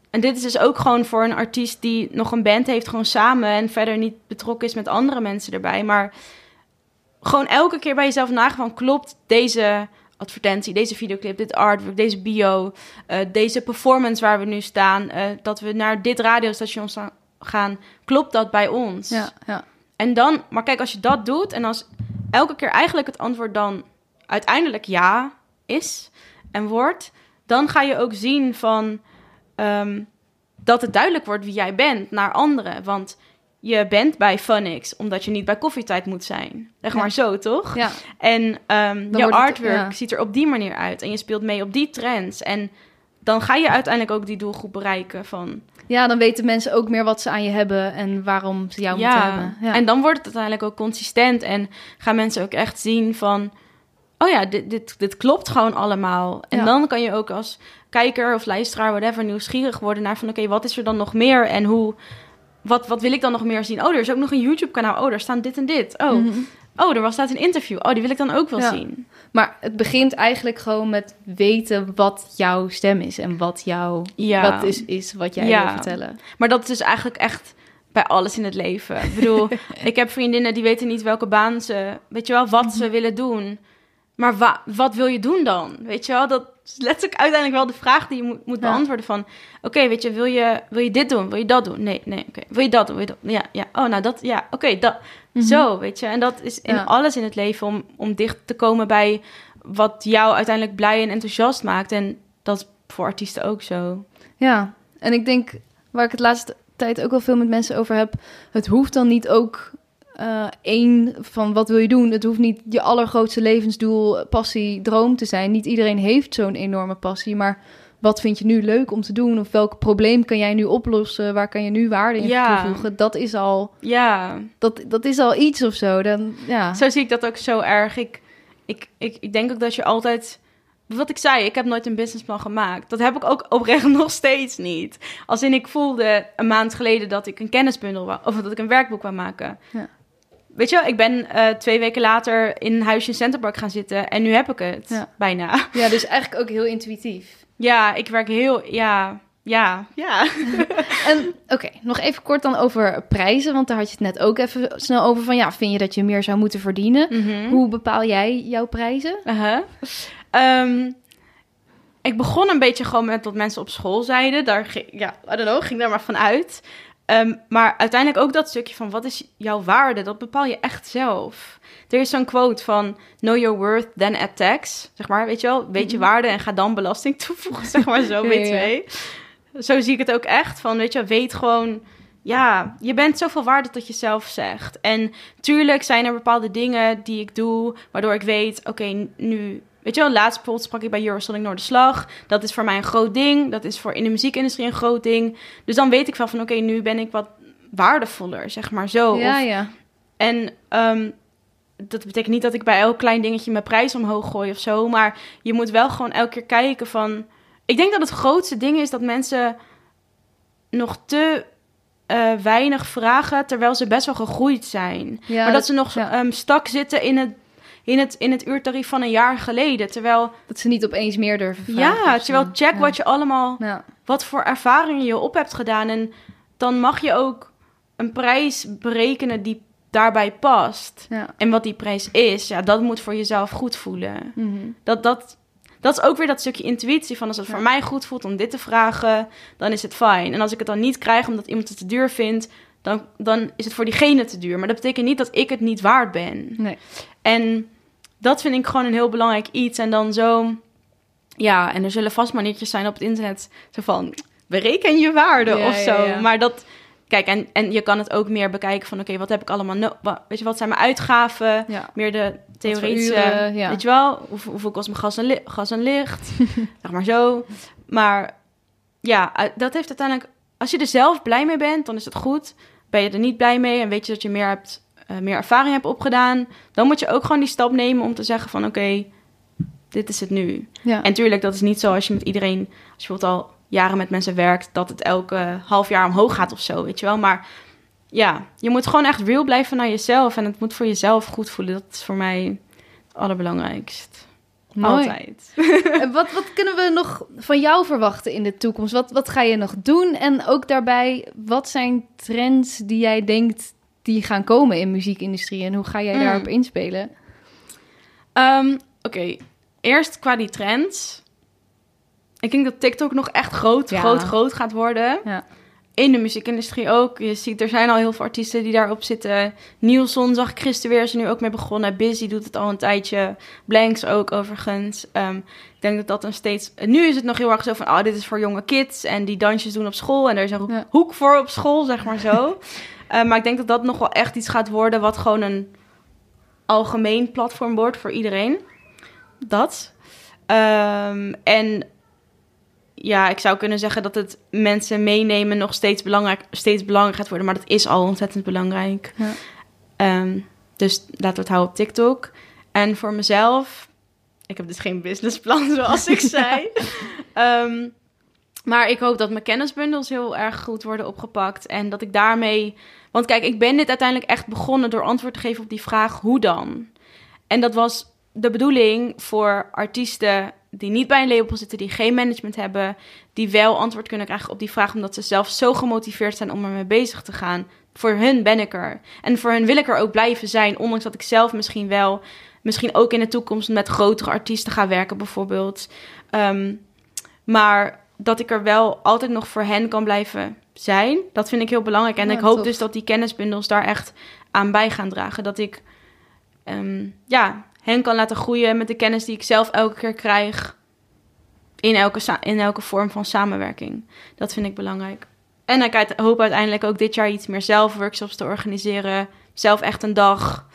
En dit is dus ook gewoon voor een artiest die nog een band heeft, gewoon samen en verder niet betrokken is met andere mensen erbij. Maar gewoon elke keer bij jezelf nagaan van klopt deze advertentie, deze videoclip, dit artwork, deze bio, eh, deze performance waar we nu staan, eh, dat we naar dit radiostation sta- gaan, klopt dat bij ons? Ja, ja. En dan, maar kijk, als je dat doet en als elke keer eigenlijk het antwoord dan uiteindelijk ja is en wordt, dan ga je ook zien van ehm, dat het duidelijk wordt wie jij bent naar anderen. Want je bent bij Funix omdat je niet bij koffietijd moet zijn. Zeg Ja. maar zo, toch? ja. En wordt het- artwork ja. ziet er op die manier uit. En je speelt mee op die trends. En dan ga je uiteindelijk ook die doelgroep bereiken van... Ja, dan weten mensen ook meer wat ze aan je hebben en waarom ze jou moeten hebben. Ja. En dan wordt het uiteindelijk ook consistent en gaan mensen ook echt zien van, oh ja, dit, dit, dit klopt gewoon allemaal. En Ja. dan kan je ook als kijker of luisteraar, whatever, nieuwsgierig worden naar van, oké, wat is er dan nog meer en hoe, wat, wat wil ik dan nog meer zien? Oh, er is ook nog een YouTube-kanaal. Oh, daar staan dit en dit. Oh, Mhm. oh, er was staat een interview. Oh, die wil ik dan ook wel Ja. zien. Maar het begint eigenlijk gewoon met weten wat jouw stem is en wat jouw Ja. wat is, is wat jij wil vertellen. Maar dat is dus eigenlijk echt bij alles in het leven. Ik bedoel, ik heb vriendinnen die weten niet welke baan ze, weet je wel, wat Mhm. ze willen doen. Maar wa- wat wil je doen dan? Weet je wel, dat is letterlijk uiteindelijk wel de vraag die je moet, moet Ja. beantwoorden van... Oké, weet je, wil je, wil je dit doen? Wil je dat doen? Nee, nee, oké. Wil je dat doen? Wil je dat? Ja, ja. Oh, nou dat, ja, oké, dat. Mhm. Zo, weet je. En dat is in Ja. alles in het leven om, om dicht te komen bij wat jou uiteindelijk blij en enthousiast maakt. En dat is voor artiesten ook zo. Ja, en ik denk waar ik het laatste tijd ook wel veel met mensen over heb, het hoeft dan niet ook eh, één van wat wil je doen. Het hoeft niet je allergrootste levensdoel, passie, droom te zijn. Niet iedereen heeft zo'n enorme passie, maar wat vind je nu leuk om te doen? Of welk probleem kan jij nu oplossen? Waar kan je nu waarde in Ja. toevoegen? Dat is al, Ja, dat, dat is al iets of zo. Dan, ja. Zo zie ik dat ook zo erg. Ik, ik, ik, ik denk ook dat je altijd. Wat ik zei, ik heb nooit een businessplan gemaakt. Dat heb ik ook oprecht nog steeds niet. Als in ik voelde een maand geleden dat ik een kennisbundel wou, of dat ik een werkboek wou maken. Ja. Weet je wel, ik ben eh, twee weken later in een huisje in Centerpark gaan zitten en nu heb ik het. Ja. Bijna. ja, dus eigenlijk ook heel intuïtief. Ja, ik werk heel. Ja, ja, ja. En oké, nog even kort dan over prijzen, want daar had je het net ook even snel over van ja, vind je dat je meer zou moeten verdienen? Mhm. Hoe bepaal jij jouw prijzen? Uh-huh. Ehm, ik begon een beetje gewoon met wat mensen op school zeiden. Daar ging, ja, I don't know, ging daar maar van uit. Ehm, maar uiteindelijk ook dat stukje van wat is jouw waarde, dat bepaal je echt zelf. Er is zo'n quote van know your worth, then add tax. Zeg maar, weet je wel, weet je Mhm. waarde en ga dan belasting toevoegen, zeg maar zo, Ja, B2. Zo zie ik het ook echt van, weet je, weet gewoon, ja, je bent zoveel waarde tot je zelf zegt. En tuurlijk zijn er bepaalde dingen die ik doe, waardoor ik weet, oké, nu... Weet je wel, laatst bijvoorbeeld sprak ik bij Eurosonic Noorderslag. Dat is voor mij een groot ding. Dat is voor in de muziekindustrie een groot ding. Dus dan weet ik wel van, oké, nu ben ik wat waardevoller, zeg maar zo. ja, Of- ja. en ehm, dat betekent niet dat ik bij elk klein dingetje mijn prijs omhoog gooi of zo. Maar je moet wel gewoon elke keer kijken van... Ik denk dat het grootste ding is dat mensen nog te eh, weinig vragen... terwijl ze best wel gegroeid zijn. ja maar dat ze nog ja. ehm, stak zitten in het, in, het, in het uurtarief van een jaar geleden. Terwijl, dat ze niet opeens meer durven vragen. ja, terwijl check Ja. wat je allemaal Ja. wat voor ervaringen je op hebt gedaan. En dan mag je ook een prijs berekenen die daarbij past. Ja. En wat die prijs is, ja, dat moet voor jezelf goed voelen. Mhm. Dat, dat, dat is ook weer dat stukje intuïtie van als het Ja. voor mij goed voelt om dit te vragen, dan is het fijn. En als ik het dan niet krijg omdat iemand het te duur vindt, dan, dan is het voor diegene te duur. Maar dat betekent niet dat ik het niet waard ben. Nee. En dat vind ik gewoon een heel belangrijk iets. En dan zo, ja, en er zullen vast maniertjes zijn op het internet, zo van, bereken je waarde Ja, of zo. ja. Maar dat, kijk, en, en je kan het ook meer bekijken van, oké, wat heb ik allemaal, no wa- weet je, wat zijn mijn uitgaven? Ja. Meer de theoretische, uren, weet je wel, hoeveel, hoeveel kost mijn gas en, gas en licht, zeg maar zo. Maar ja, dat heeft uiteindelijk, als je er zelf blij mee bent, dan is het goed. Ben je er niet blij mee en weet je dat je meer, hebt, eh, meer ervaring hebt opgedaan, dan moet je ook gewoon die stap nemen om te zeggen van, oké, dit is het nu. Ja. En tuurlijk, dat is niet zo als je met iedereen, als je bijvoorbeeld al jaren met mensen werkt, dat het elke half jaar omhoog gaat of zo, weet je wel. Maar ja, je moet gewoon echt real blijven naar jezelf en het moet voor jezelf goed voelen. Dat is voor mij het allerbelangrijkst. Mooi. Altijd. Wat, wat kunnen we nog van jou verwachten in de toekomst? Wat, wat ga je nog doen? En ook daarbij, wat zijn trends die jij denkt die gaan komen in de muziekindustrie? En hoe ga jij Mm. daarop inspelen? Ehm, Oké, eerst qua die trends. Ik denk dat TikTok nog echt groot, Ja. groot, groot gaat worden. Ja. In de muziekindustrie ook. Je ziet, er zijn al heel veel artiesten die daarop zitten. Nielson zag ik gisteren weer, is er nu ook mee begonnen. Busy doet het al een tijdje. Blanks ook overigens. Ehm, ik denk dat dat een steeds... Nu is het nog heel erg zo van, oh, dit is voor jonge kids. En die dansjes doen op school. En er is een Ja. hoek voor op school, zeg maar zo. Eh, maar ik denk dat dat nog wel echt iets gaat worden... wat gewoon een algemeen platform wordt voor iedereen. Dat. Ehm, en ja, ik zou kunnen zeggen dat het mensen meenemen nog steeds belangrijk, steeds belangrijk gaat worden. Maar dat is al ontzettend belangrijk. Ja. Ehm, dus laten we het houden op TikTok. En voor mezelf, ik heb dus geen businessplan zoals ik zei. Ehm, maar ik hoop dat mijn kennisbundels heel erg goed worden opgepakt. En dat ik daarmee... Want kijk, ik ben dit uiteindelijk echt begonnen door antwoord te geven op die vraag, hoe dan? En dat was de bedoeling voor artiesten die niet bij een label zitten, die geen management hebben, die wel antwoord kunnen krijgen op die vraag, omdat ze zelf zo gemotiveerd zijn om ermee bezig te gaan. Voor hun ben ik er. En voor hun wil ik er ook blijven zijn, ondanks dat ik zelf misschien wel, misschien ook in de toekomst met grotere artiesten ga werken, bijvoorbeeld. Ehm, maar dat ik er wel altijd nog voor hen kan blijven zijn, dat vind ik heel belangrijk. En Ja, ik hoop tof. dus dat die kennisbundels daar echt aan bij gaan dragen. Dat ik ehm, ja, hen kan laten groeien met de kennis die ik zelf elke keer krijg. In elke, in elke vorm van samenwerking. Dat vind ik belangrijk. En ik hoop uiteindelijk ook dit jaar iets meer zelf workshops te organiseren. Zelf echt een dag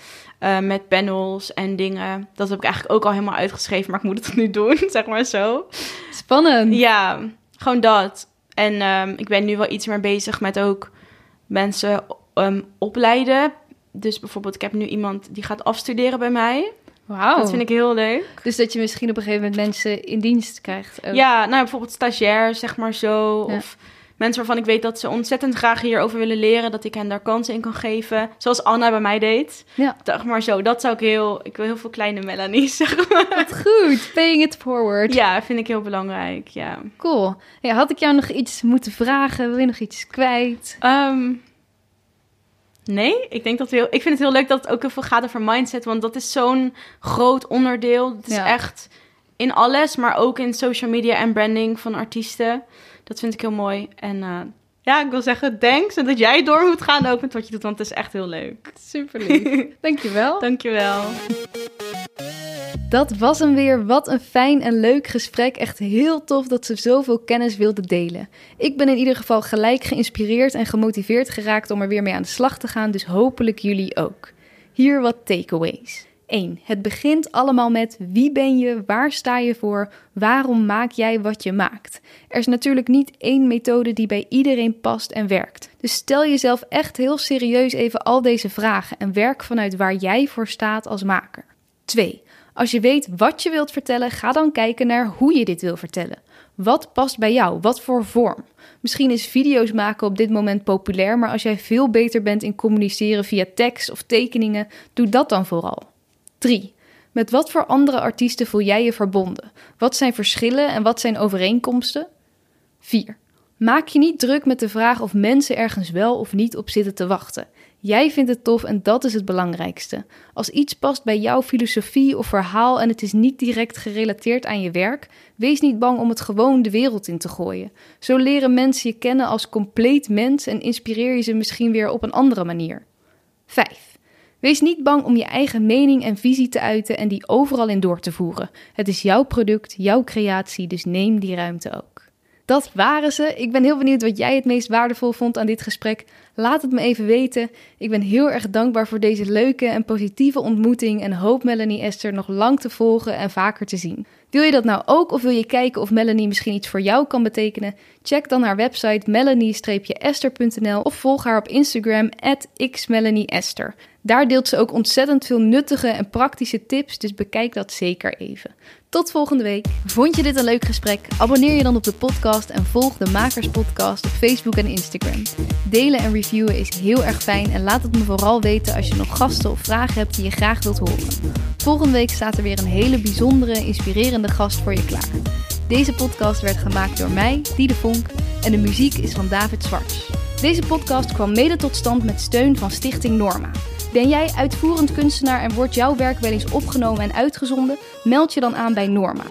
eh, met panels en dingen. Dat heb ik eigenlijk ook al helemaal uitgeschreven, maar ik moet het nu doen, zeg maar zo. Spannend. Ja, gewoon dat. En ehm, ik ben nu wel iets meer bezig met ook mensen ehm, opleiden. Dus bijvoorbeeld, ik heb nu iemand die gaat afstuderen bij mij. Wauw. Dat vind ik heel leuk. Dus dat je misschien op een gegeven moment mensen in dienst krijgt. ook. Ja, nou bijvoorbeeld stagiair, zeg maar zo. Ja. Of mensen waarvan ik weet dat ze ontzettend graag hierover willen leren. Dat ik hen daar kansen in kan geven. Zoals Anna bij mij deed. Ja. Zeg maar zo, dat zou ik heel... Ik wil heel veel kleine Melanies, zeg maar. Wat goed. Paying it forward. Ja, vind ik heel belangrijk, ja. Cool. Ja, had ik jou nog iets moeten vragen? Wil je nog iets kwijt? Ehm, nee, ik denk dat heel, ik vind het heel leuk dat het ook heel veel gaat over mindset, want dat is zo'n groot onderdeel. Het is Ja. echt in alles, maar ook in social media en branding van artiesten. Dat vind ik heel mooi. En uh, ja, ik wil zeggen, thanks. En dat jij door moet gaan ook met wat je doet, want het is echt heel leuk. Super lief. Dankjewel. Dankjewel. Dat was hem weer. Wat een fijn en leuk gesprek. Echt heel tof dat ze zoveel kennis wilde delen. Ik ben in ieder geval gelijk geïnspireerd en gemotiveerd geraakt om er weer mee aan de slag te gaan. Dus hopelijk jullie ook. Hier wat takeaways. 1. Het begint allemaal met wie ben je, waar sta je voor, waarom maak jij wat je maakt. Er is natuurlijk niet één methode die bij iedereen past en werkt. Dus stel jezelf echt heel serieus even al deze vragen en werk vanuit waar jij voor staat als maker. 2. Als je weet wat je wilt vertellen, ga dan kijken naar hoe je dit wil vertellen. Wat past bij jou? Wat voor vorm? Misschien is video's maken op dit moment populair, maar als jij veel beter bent in communiceren via tekst of tekeningen, doe dat dan vooral. 3. Met wat voor andere artiesten voel jij je verbonden? Wat zijn verschillen en wat zijn overeenkomsten? 4. Maak je niet druk met de vraag of mensen ergens wel of niet op zitten te wachten. Jij vindt het tof en dat is het belangrijkste. Als iets past bij jouw filosofie of verhaal en het is niet direct gerelateerd aan je werk, wees niet bang om het gewoon de wereld in te gooien. Zo leren mensen je kennen als compleet mens en inspireer je ze misschien weer op een andere manier. 5. Wees niet bang om je eigen mening en visie te uiten en die overal in door te voeren. Het is jouw product, jouw creatie, dus neem die ruimte ook. Dat waren ze. Ik ben heel benieuwd wat jij het meest waardevol vond aan dit gesprek. Laat het me even weten. Ik ben heel erg dankbaar voor deze leuke en positieve ontmoeting en hoop Melanie Esther nog lang te volgen en vaker te zien. Wil je dat nou ook of wil je kijken of Melanie misschien iets voor jou kan betekenen? Check dan haar website melanie-esther.nl of volg haar op Instagram xmelanieesther. Daar deelt ze ook ontzettend veel nuttige en praktische tips, dus bekijk dat zeker even. Tot volgende week. Vond je dit een leuk gesprek? Abonneer je dan op de podcast en volg de Makers Podcast op Facebook en Instagram. Delen en reviewen is heel erg fijn en laat het me vooral weten als je nog gasten of vragen hebt die je graag wilt horen. Volgende week staat er weer een hele bijzondere, inspirerende gast voor je klaar. Deze podcast werd gemaakt door mij, Diede Vonk, en de muziek is van David Zwarts. Deze podcast kwam mede tot stand met steun van Stichting Norma. Ben jij uitvoerend kunstenaar en wordt jouw werk wel eens opgenomen en uitgezonden? Meld je dan aan bij Norma.